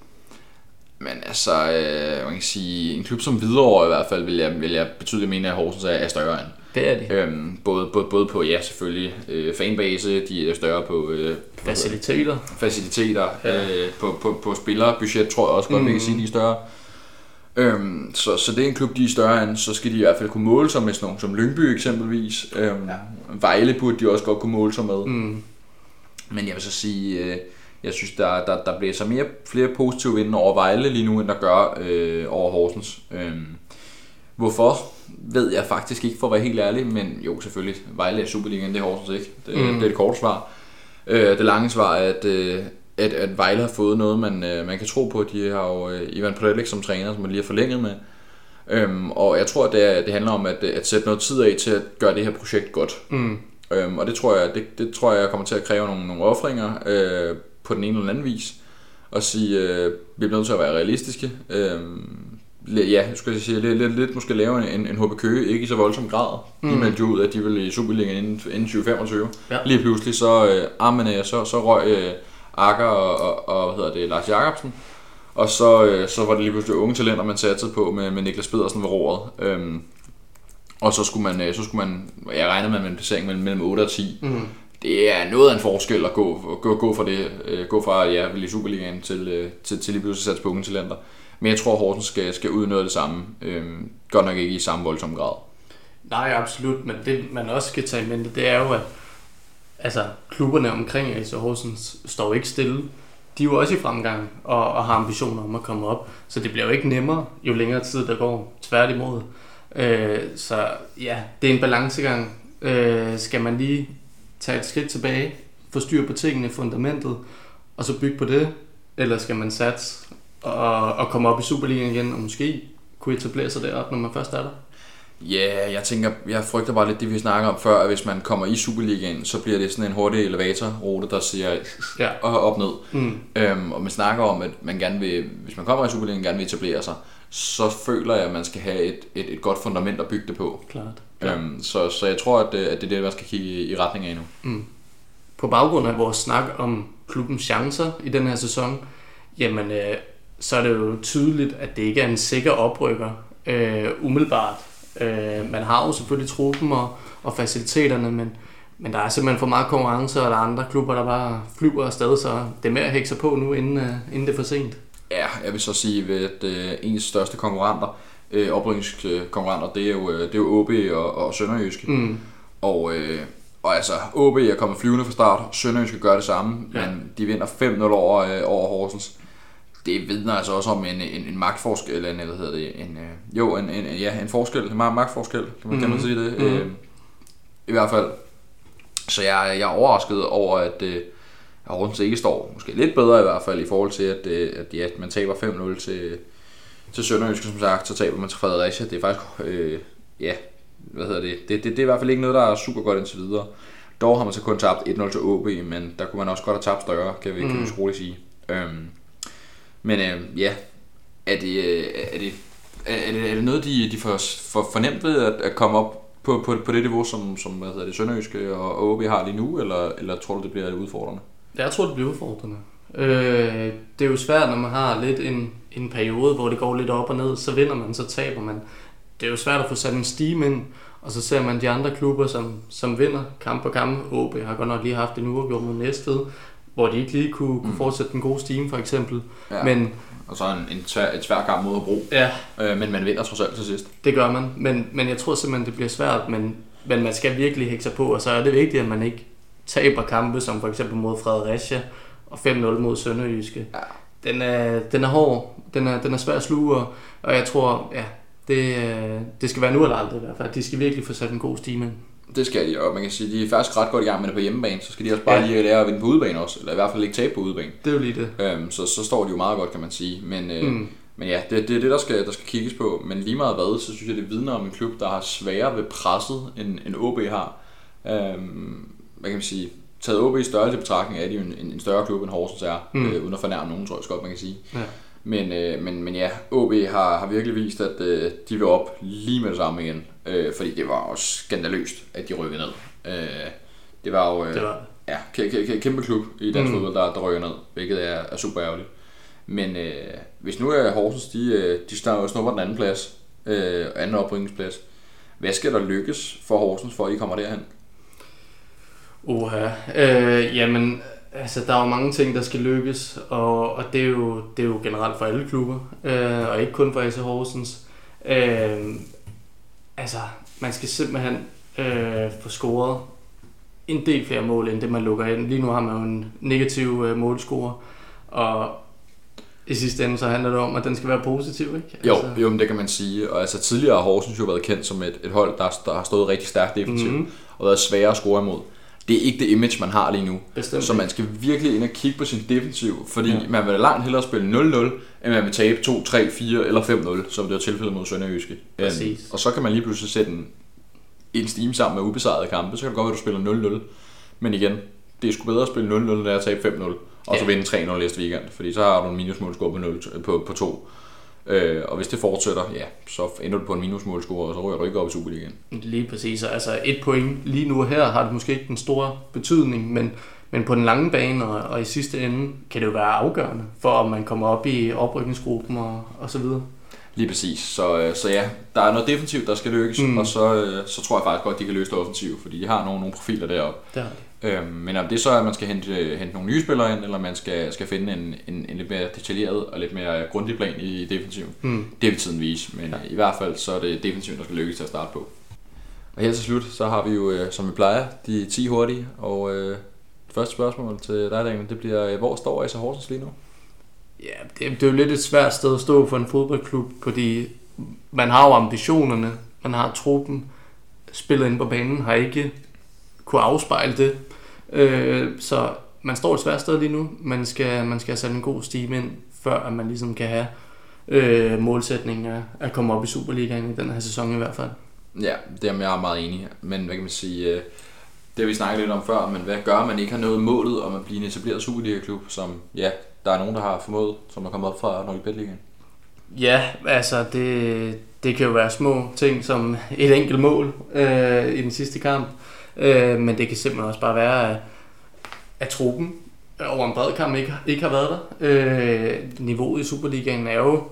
Men altså, øh, man kan sige, en klub som Hvidovre i hvert fald, vil jeg, vil jeg betydeligt mene, at Horsens er, er større end. Det er de. Øhm, både, både, både på, ja selvfølgelig, øh, fanbase, de er større på... Øh, faciliteter. Faciliteter. Ja. Øh, på, på, på spillerbudget tror jeg også godt, mm. vi kan sige, de er større. Øhm, så, så det er en klub, de er større end, så skal de i hvert fald kunne måle sig med sådan nogle som Lyngby eksempelvis. Øhm, ja. Vejle burde de også godt kunne måle sig med. Mm. Men jeg vil så sige, øh, jeg synes, der, der, der bliver så mere, flere positive vinde over Vejle lige nu, end der gør øh, over Horsens. Øhm, hvorfor? ved jeg faktisk ikke, for at være helt ærlig, men jo, selvfølgelig, Vejle er Superligaen, det er Horsens ikke. Det, mm. det er det korte svar. Øh, det lange svar er, at, øh, at, at Vejle har fået noget, man, øh, man kan tro på. De har jo øh, Ivan Predlik som træner, som man lige har forlænget med. Øhm, og jeg tror, at det, er, det handler om at, at sætte noget tid af til at gøre det her projekt godt. Mm. Øhm, og det tror jeg, det, det tror jeg kommer til at kræve nogle, nogle offringer øh, på den ene eller anden vis. Og sige, øh, vi bliver nødt til at være realistiske. Øh, ja, jeg skulle sige, lidt, lidt, lidt måske lave en, en HB Køge, ikke i så voldsom grad. Mm. De meldte jo ud, at de ville i Superligaen inden, inden 2025. Ja. Lige pludselig så, øh, armene, så, så røg øh, Akker og, og, og, hvad hedder det, Lars Jakobsen. Og så, øh, så var det lige pludselig unge talenter, man satte på med, med Niklas Pedersen ved roret. Øhm, og så skulle man, øh, så skulle man, jeg regnede med en placering mellem, mellem 8 og 10. Mm. Det er noget af en forskel at gå, gå, gå fra det, øh, gå fra ja, i Superligaen til, øh, til, til lige pludselig at satse på unge talenter. Men jeg tror, Horsens skal, skal ud noget af det samme. Øhm, godt nok ikke i samme voldsom grad. Nej, absolut. Men det, man også skal tage i mente, det er jo, at altså, klubberne omkring AC Horsens står ikke stille. De er jo også i fremgang og, og har ambitioner om at komme op. Så det bliver jo ikke nemmere, jo længere tid der går. Tværtimod. Øh, så ja, det er en balancegang. Øh, skal man lige tage et skridt tilbage, få styr på tingene, fundamentet, og så bygge på det? Eller skal man satse og, og komme op i Superligaen igen, og måske kunne etablere sig deroppe, når man først er der? Ja, yeah, jeg tænker, jeg frygter bare lidt det, vi snakker om før, at hvis man kommer i Superligaen, så bliver det sådan en hurtig elevatorrute, der siger ja. *laughs* op ned. Mm. Øhm, og man snakker om, at man gerne vil, hvis man kommer i Superligaen, gerne vil etablere sig, så føler jeg, at man skal have et, et, et godt fundament at bygge det på. Klart. Øhm, så, så jeg tror, at, at det er det, man skal kigge i, i retning af nu. Mm. På baggrund af vores snak om klubbens chancer i den her sæson, jamen øh, så er det jo tydeligt, at det ikke er en sikker oprykker øh, umiddelbart. Øh, man har jo selvfølgelig truppen og, og faciliteterne, men, men der er simpelthen for meget konkurrence, og der er andre klubber, der bare flyver afsted, så det er mere at hække sig på nu, inden, øh, inden det er for sent. Ja, jeg vil så sige, at øh, ens største konkurrenter øh, oprykningskonkurrenter, det er jo, øh, det er jo OB og, og Sønderjyske. Mm. Og, øh, og altså, OB er kommet flyvende fra start, Sønderjyske gør det samme, Ja. ja. men de vinder 5-0 over, øh, over Horsens. Det vidner altså også om en, en, en magtforskel, eller en, hvad hedder det, en, øh, jo, en, en, ja, en forskel, en mag- magtforskel, kan man, mm. kan man Mhm. sige det. Mhm. Øh, I hvert fald. Så jeg, jeg er overrasket over, at, øh, at Horsens ikke står måske lidt bedre i hvert fald, i forhold til, at, øh, at ja, man taber 5-0 til, til Sønderjyske, som sagt, så taber man til Fredericia. Det er faktisk, øh, ja, hvad hedder det? Det, det, det er i hvert fald ikke noget, der er super godt indtil videre. Dog har man så kun tabt 1-0 til OB, men der kunne man også godt have tabt større, kan vi, mm. kan vi så roligt sige. Øhm, men øh, ja, er det, øh, er det, er det, er det noget, de, de får, for, fornemt ved at, at komme op på, på, på det niveau, som, som hvad hedder det, Sønderjyske og OB har lige nu, eller, eller tror du, det bliver udfordrende? Jeg tror, det bliver udfordrende. Øh, det er jo svært, når man har lidt en, en periode, hvor det går lidt op og ned, så vinder man, så taber man. Det er jo svært at få sat en stime ind, og så ser man de andre klubber, som, som vinder kamp på kamp. OB har godt nok lige haft en uafgjort mod Næstved, hvor de ikke lige kunne, kunne fortsætte den gode steam, for eksempel. Ja. Men Og så en, en tvær, et svær kamp mod Hobro, ja, øh, men man vinder trods alt til sidst. det gør man. Men, men jeg tror simpelthen, det bliver svært, men, men man skal virkelig hække sig på, og så er det vigtigt, at man ikke taber kampe, som for eksempel mod Fredericia og 5-0 mod Sønderjyske. Ja. Den er, den er hård, den er, den er svær at sluge, og, og jeg tror, ja, det, øh, det skal være nu eller aldrig i hvert fald. De skal virkelig få sat en god stime ind. Det skal de, og man kan sige, de er faktisk ret godt i gang med det på hjemmebane, så skal de også bare Ja. lige lære at vinde på udebane også, eller i hvert fald ikke tabe på udebane. Det er jo lige det. Øhm, så, så står de jo meget godt, kan man sige. Men, øh, Mm. men ja, det, det er det, der skal, der skal kigges på. Men lige meget hvad, så synes jeg, det vidner om en klub, der har sværere ved presset, end, end OB har. Øhm, hvad kan man sige? Taget OB i størrelse betragtning, er de jo en, en, større klub, end Horsens er, Mm. øh, uden at fornærme nogen, tror jeg godt, man kan sige. Ja. Men, øh, men, men ja, OB har, har virkelig vist, at øh, de vil op lige med det samme igen. Øh, fordi det var også skandaløst, at de rykkede ned. Øh, det var jo øh, Det var ja, kæ- kæ- kæmpe klub i dansk Mm. fodbold, der, der rykker ned, hvilket er, er super ærgerligt. Men øh, hvis nu er Horsens, de, øh, de snupper den anden plads, øh, anden oprykningsplads, hvad skal der lykkes for Horsens, for at I kommer derhen? Uha. Øh, jamen, altså, der er jo mange ting, der skal lykkes, og, og det, er jo, det er jo generelt for alle klubber, øh, og ikke kun for AC Horsens. Øh, altså, man skal simpelthen øh, få scoret en del flere mål, end det man lukker ind. Lige nu har man jo en negativ øh, målscore, og i sidste ende så handler det om, at den skal være positiv, ikke? Jo, altså. jo, men det kan man sige. Og altså, tidligere har Horsens jo været kendt som et, et hold, der, der har stået rigtig stærkt defensivt, Mhm. mm. og været svære at score imod. Det er ikke det image, man har lige nu. Bestemt Så man skal virkelig ind og kigge på sin defensiv, fordi Ja. man vil langt hellere spille 0-0, end man vil tabe 2, 3, 4 eller 5-0, som det var tilfældet mod Sønderjyske. Præcis. Øhm, og så kan man lige pludselig sætte en, en steam sammen med ubesejrede kampe, så kan det godt være, at du spiller 0-0. Men igen, det er sgu bedre at spille 0-0, end at tabe 5-0, og så Ja. vinde 3-0 næste weekend, fordi så har du en minusmålscore på, 0, på, på 2. Øh, og hvis det fortsætter, ja, så ender du på en minusmålscore, og så ryger du ikke op i Superligaen. Lige præcis. Altså et point lige nu her har det måske ikke den store betydning, men, men på den lange bane og, og i sidste ende kan det jo være afgørende for, om man kommer op i oprykningsgruppen og, og så videre. Lige præcis. Så, øh, så ja, der er noget defensivt, der skal lykkes, Mm. mm. og så, øh, så tror jeg faktisk godt, de kan løse det offensivt, fordi de har nogle, nogle profiler deroppe. Der. Øhm, men om det så er, at man skal hente, hente nogle nye spillere ind, eller man skal, skal finde en, en, en lidt mere detaljeret og lidt mere grundig plan i defensiven, Mm. det vil tiden vise, men ja. i hvert fald så er det defensiven, der skal lykkes til at starte på. Og her til slut, så har vi jo, øh, som vi plejer, de 10 hurtige, og øh, første spørgsmål til dig, Daniel, det bliver, øh, hvor står AC Horsens lige nu? Ja, det, det er jo lidt et svært sted at stå for en fodboldklub, fordi man har jo ambitionerne, man har truppen, spillet inde på banen har ikke kunne afspejle det. Øh, så man står et svært sted lige nu. Man skal, man skal have sat en god stime ind, før at man ligesom kan have øh, målsætningen af at komme op i Superligaen i den her sæson i hvert fald. Ja, det er jeg meget enig. Men hvad kan man sige, øh, det har vi snakket lidt om før, men hvad gør, man ikke har nået målet om at blive en etableret Superliga-klub, som ja, der er nogen, der har formået, som er kommet op fra Norge Ligaen. Ja, altså det, det kan jo være små ting som et enkelt mål øh, i den sidste kamp. Øh, men det kan simpelthen også bare være, at, at truppen over en bred kamp ikke, ikke har været der. Øh, niveauet i Superligaen er jo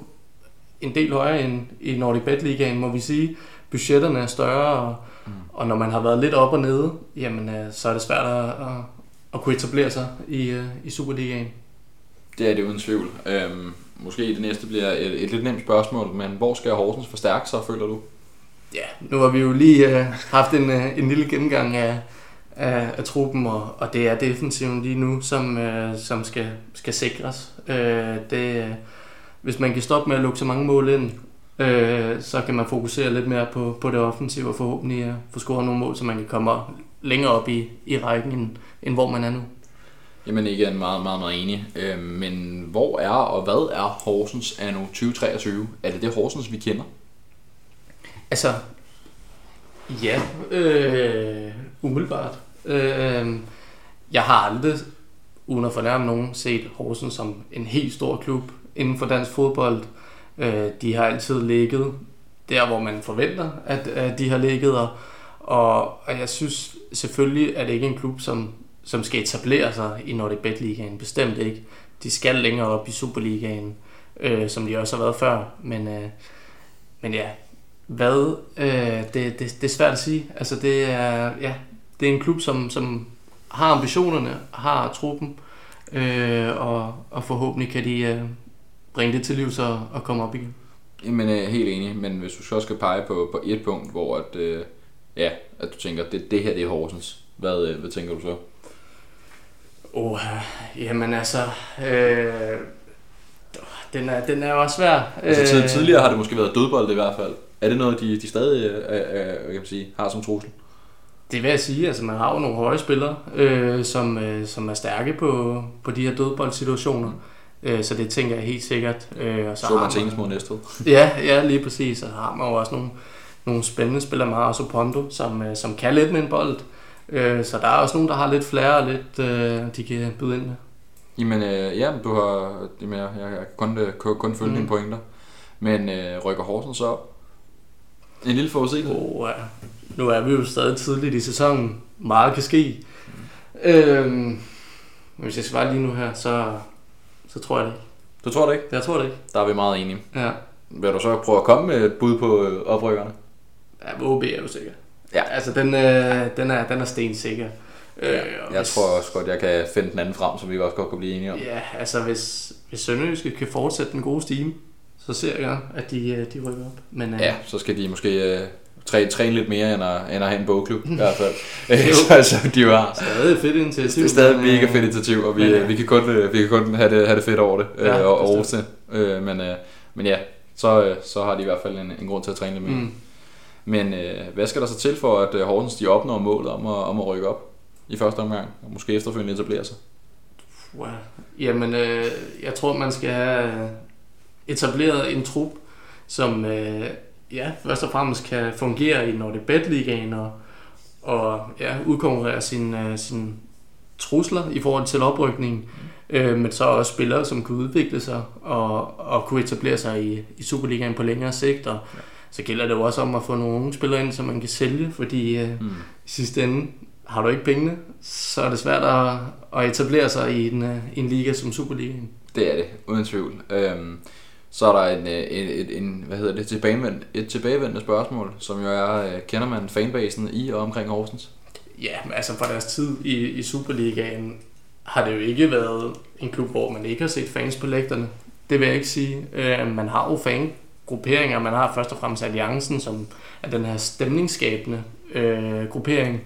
en del højere end i Nordic Bet Ligaen, må vi sige. Budgetterne er større, og, mm. og når man har været lidt op og nede, jamen, øh, så er det svært at, at, at kunne etablere sig i, øh, i Superligaen. Det er det uden tvivl. Øhm, Måske det næste bliver et, et lidt nemt spørgsmål, men hvor skal Horsens forstærke sig, føler du? Ja, nu har vi jo lige uh, haft en, uh, en lille gennemgang af, af, af truppen, og, og det er defensiven lige nu, som, uh, som skal, skal sikres. Uh, det, uh, hvis man kan stoppe med at lukke så mange mål ind, uh, så kan man fokusere lidt mere på, på det offensive og forhåbentlig uh, få scoret nogle mål, så man kan komme længere op i, i rækken, end, end hvor man er nu. Jamen igen, meget, meget, meget enig. Øh, men hvor er og hvad er Horsens anno 2023? Er det det Horsens, vi kender? Altså, ja, øh, umiddelbart. Øh, jeg har aldrig, uden at fornærme nogen, set Horsens som en helt stor klub inden for dansk fodbold. Øh, de har altid ligget der, hvor man forventer, at, at de har ligget, og, og, og jeg synes selvfølgelig, at det ikke er en klub, som som skal etablere sig i Nordic Bet Ligaen. Bestemt ikke. De skal længere op i Superligaen, øh, som de også har været før. Men, øh, men ja, hvad? Øh, det, det, det er svært at sige. Altså det er, ja, det er en klub, som, som har ambitionerne, har truppen, øh, og, og forhåbentlig kan de øh, bringe det til liv så og komme op igen. Jamen, er helt enig, men hvis du så skal pege på, på et punkt, hvor at, øh, ja, at du tænker, det, det her det er Horsens, hvad, øh, hvad tænker du så? Oh, jamen altså, øh, den, er, den er jo også svær. Altså, tid, tidligere har det måske været dødbold i hvert fald. Er det noget, de, de stadig øh, øh, kan man sige, har som trussel? Det vil jeg sige. Altså, man har jo nogle høje spillere, øh, som, øh, som er stærke på, på de her dødboldsituationer. Mm. Øh, så det tænker jeg helt sikkert. Øh, og så, så man mod næste *laughs* Ja, ja, lige præcis. Og så har man jo også nogle, nogle spændende spillere, Mara Pondo, som, øh, som kan lidt med en bold. Øh, så der er også nogen, der har lidt flere og lidt, øh, de kan byde ind med. Jamen, øh, ja, du har, jamen, jeg, jeg kan kun, øh, kun, følge mm. dine pointer. Men øh, rykker Horsens så op? En lille forudsigelse? Oh, ja. Nu er vi jo stadig tidligt i sæsonen. Meget kan ske. Mm. Øhm, hvis jeg svarer lige nu her, så, så tror jeg det ikke. Du tror det ikke? Jeg tror det ikke. Der er vi meget enige. Ja. Vil du så prøve at komme med et bud på øh, oprykkerne? Ja, OB er jo sikkert. Ja. Altså, den, øh, den, er, den er stensikker. Øh, ja, jeg hvis, tror også godt, jeg kan finde den anden frem, som vi også godt kan blive enige om. Ja, altså hvis, hvis Sønderjyske kan fortsætte den gode stime, så ser jeg, at de, øh, de rykker op. Men, øh, ja, så skal de måske øh, træne, træne lidt mere, end at, end at have en bogklub i *laughs* hvert fald. så altså, de var stadig fedt initiativ. Det er stadig mega fedt initiativ, og vi, men, ja. vi, kan kun, øh, vi kan kun have det, have det fedt over det, ja, øh, og rose øh, men, øh, men ja, så, så har de i hvert fald en, en grund til at træne lidt mere. Mm. Men øh, hvad skal der så til for, at øh, Horsens de opnår målet om at, om at rykke op i første omgang, og måske efterfølgende etablere sig? Wow. Jamen, øh, jeg tror, man skal have etableret en trup, som øh, ja, først og fremmest kan fungere i Nordic Bet Ligaen og, og ja, udkonkurrere sine, øh, sin trusler i forhold til oprykningen, øh, men så også spillere, som kan udvikle sig og, og kunne etablere sig i, i Superligaen på længere sigt. Og, ja så gælder det jo også om at få nogle unge spillere ind, som man kan sælge, fordi øh, mm. i sidste ende har du ikke pengene, så er det svært at, at etablere sig i en, øh, en liga som Superligaen. Det er det, uden tvivl. Øhm, så er der en, øh, en, en, en hvad hedder det, tilbagevend, et tilbagevendende spørgsmål, som jo er, øh, kender man fanbasen i og omkring Horsens? Ja, men altså fra deres tid i, i Superligaen har det jo ikke været en klub, hvor man ikke har set fans på lægterne. Det vil jeg ikke sige. Øh, man har jo fan grupperinger. Man har først og fremmest Alliancen, som er den her stemningsskabende øh, gruppering.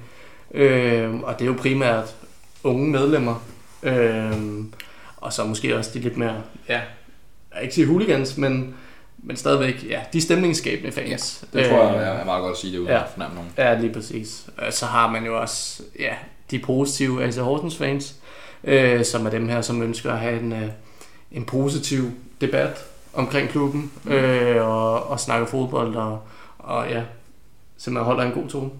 Øh, og det er jo primært unge medlemmer. Øh, og så måske også de lidt mere, ja, jeg ikke sige hooligans, men, men stadigvæk, ja, de stemningsskabende fans. Ja, det tror jeg øh, er meget godt at sige det uden ja, at fornemme nogen. Ja, lige præcis. Så har man jo også, ja, de positive AC Horsens fans, øh, som er dem her, som ønsker at have en, øh, en positiv debat omkring klubben mm. øh, og, og snakker fodbold og, og ja, simpelthen holder en god tone.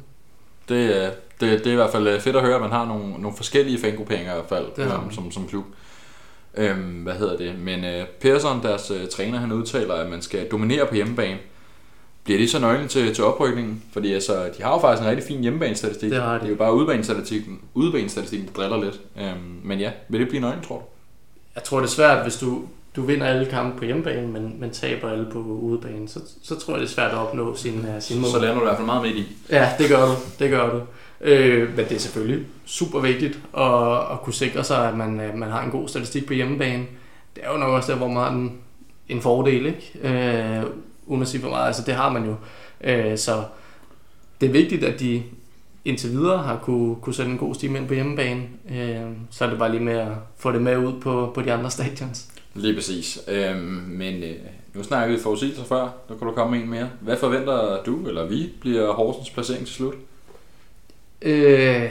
Det, det, det er i hvert fald fedt at høre, at man har nogle, nogle forskellige fangrupperinger i hvert fald det um, som, som klub. Øhm, hvad hedder det? Men øh, Persson, deres øh, træner, han udtaler, at man skal dominere på hjemmebane. Bliver det så nøglen til, til oprykningen? Fordi altså, de har jo faktisk en rigtig fin hjemmebanestatistik. Det, har de. det er jo bare udbanestatistikken, udbanestatistikken der driller lidt. Øhm, men ja, vil det blive nøglen, tror du? Jeg tror, det er svært, hvis du, du vinder alle kampe på hjemmebane, men, men taber alle på udebane, så, så tror jeg, det er svært at opnå sin, uh, sin mål. Så lander du i hvert fald meget midt i. Ja, det gør du. Det gør du. Øh, men det er selvfølgelig super vigtigt at, at kunne sikre sig, at man, øh, man har en god statistik på hjemmebane. Det er jo nok også der, hvor man har en, en fordel, ikke? Øh, uden at sige for meget. Altså, det har man jo. Øh, så det er vigtigt, at de indtil videre har kunne, kunne sætte en god stime ind på hjemmebane. Øh, så er det bare lige med at få det med ud på, på de andre stadions. Lige præcis. Øhm, men øh, nu snakkede vi forudsigelser før. Nu kan du komme med en mere. Hvad forventer du, eller vi, bliver Horsens placering til slut? Øh,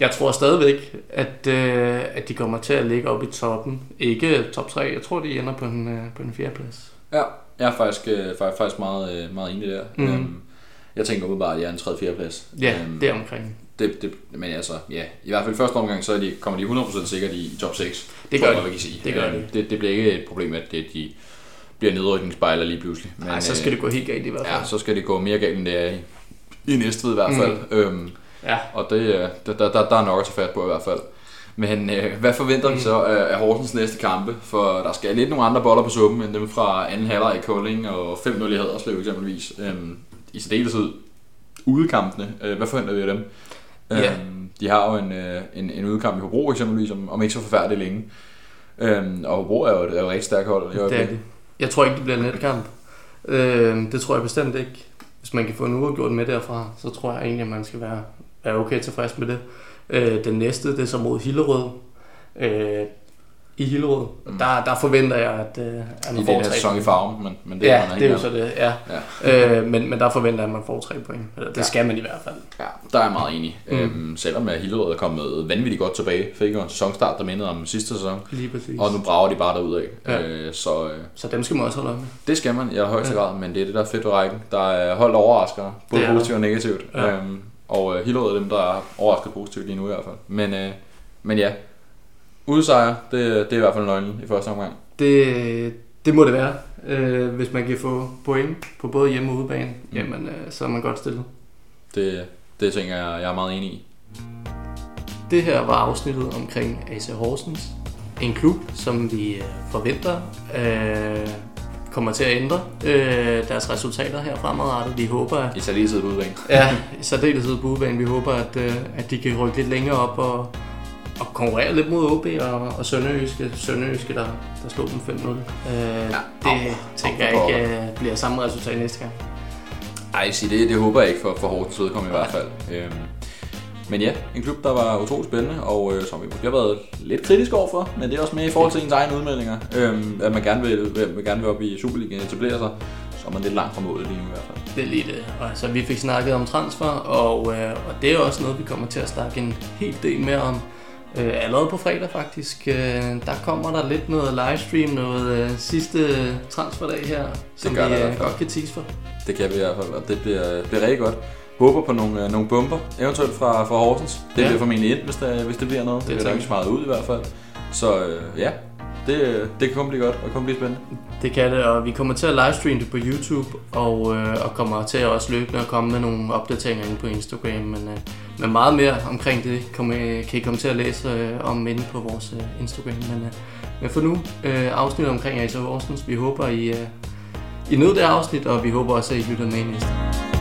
jeg tror stadigvæk, at, øh, at de kommer til at ligge op i toppen. Ikke top 3, jeg tror, de ender på en, øh, på en fjerde plads. Ja, jeg er faktisk, øh, faktisk, meget, øh, meget enig der. Mhm. Øhm, jeg tænker umiddelbart, at jeg er en 3. 4. plads. Ja, Øhm, det er omkring. det, det, men altså, ja, i hvert fald første omgang, så er de, kommer de 100% sikkert i, i top 6. Det tror gør jeg, de. kan sige. Det gør Øhm, de. Det, det bliver ikke et problem, at det, de bliver nedrykningsspejler lige pludselig. Men, Nej, så skal øh, det gå helt galt i hvert fald. Ja, så skal det gå mere galt, end det er i, i Næstved i hvert fald. Mm. Øhm, Ja, og det, øh, der, der, der, der er nok at tage fat på i hvert fald. Men øh, hvad forventer vi Mm. så af, af Horsens næste kampe? For der skal lidt nogle andre boller på suppen, end dem fra anden halvleg i Kolding og 5-0 i Haderslev eksempelvis. Øhm, I særdeleshed udekampene. Øh, hvad forventer vi af dem? Ja. Øhm, de har jo en, øh, en, en udekamp i Hobro eksempelvis, om, om ikke så forfærdeligt længe. Øhm, og Hobro er jo et, er jo et rigtig stærkt hold. i det er det. Jeg tror ikke, det bliver en let kamp. Øh, det tror jeg bestemt ikke. Hvis man kan få en uafgjort med derfra, så tror jeg egentlig, at man skal være, være okay tilfreds med det. Øh, den næste, det er så mod Hillerød. Øh, i Hillerød, Mm. der, der forventer jeg, at, øh, at I man får den her tre sæson i farven, men, men det ja, man det er jo så det, ja. Ja. Øh, men, men der forventer jeg, at man får tre point. Eller Det Ja. skal man i hvert fald. Ja, der er jeg meget enig. Mm. Øhm, selvom at Hillerød er kommet vanvittigt godt tilbage, fik jo en sæsonstart, der mindede om sidste sæson. Lige præcis. Og nu brager de bare derud af. Ja. Øh, så øh, Så dem skal man også holde øje med. det skal man i højeste Ja. grad, men det er det, der er fedt ved rækken. Der er holdt overraskere, både Det er positivt og negativt. Ja. Øhm, og øh, Hillerød er dem, der er overrasket positivt lige nu i hvert fald. Men, øh, men ja, udsejr, det, det er i hvert fald nøglen i første omgang. Det, det må det være. Øh, hvis man kan få point på både hjemme og udebane, Mm. jamen, øh, så er man godt stillet. Det, det tænker jeg, jeg er meget enig i. Det her var afsnittet omkring AC Horsens. En klub, som vi øh, forventer øh, kommer til at ændre øh, deres resultater her fremadrettet. Vi håber, at I særdeleshed på udbanen. Ja, *laughs* i særdeleshed på udbanen. Vi håber, at, øh, at de kan rykke lidt længere op og, og konkurrere lidt mod OB og, og Sønderjyske. Sønderjyske, der, der slog dem 5-0. Øh, ja, det au, tænker au, jeg ikke øh, bliver samme resultat næste gang. Ej, sig det, det håber jeg ikke for, for Hortens vedkommende i hvert fald. Øhm, men ja, en klub, der var utrolig spændende, og øh, som vi måske har været lidt kritisk overfor, men det er også med i forhold til ens egne udmeldinger, øhm, at man gerne vil, vil, vil gerne vil op i Superligaen etablere sig, så er man lidt langt fra målet lige nu i hvert fald. Det er lige det. Og, altså, vi fik snakket om transfer, og, øh, og det er også noget, vi kommer til at snakke en hel del mere om. Øh, allerede på fredag faktisk. Øh, der kommer der lidt noget livestream, noget øh, sidste transferdag her, som gør vi der øh, godt kan tease for. Det kan vi i hvert fald, og det bliver, bliver rigtig godt. Håber på nogle, øh, nogle bomber, eventuelt fra, fra Horsens. Det Ja. bliver formentlig ind, hvis det, hvis det bliver noget. Det, Det det bliver der ikke meget ud i hvert fald. Så øh, ja, det, det kan kun blive godt, og kun blive spændende. Det kan det, og vi kommer til at livestreame det på YouTube, og, øh, og kommer til at også løbende at komme med nogle opdateringer inde på Instagram, men, øh, men meget mere omkring det kommer, kan I komme til at læse øh, om inde på vores øh, Instagram. Men, øh, men for nu, øh, afsnit omkring AC Horsens. Vi håber, I, øh, I nød det afsnit, og vi håber også, at I lytter med næste.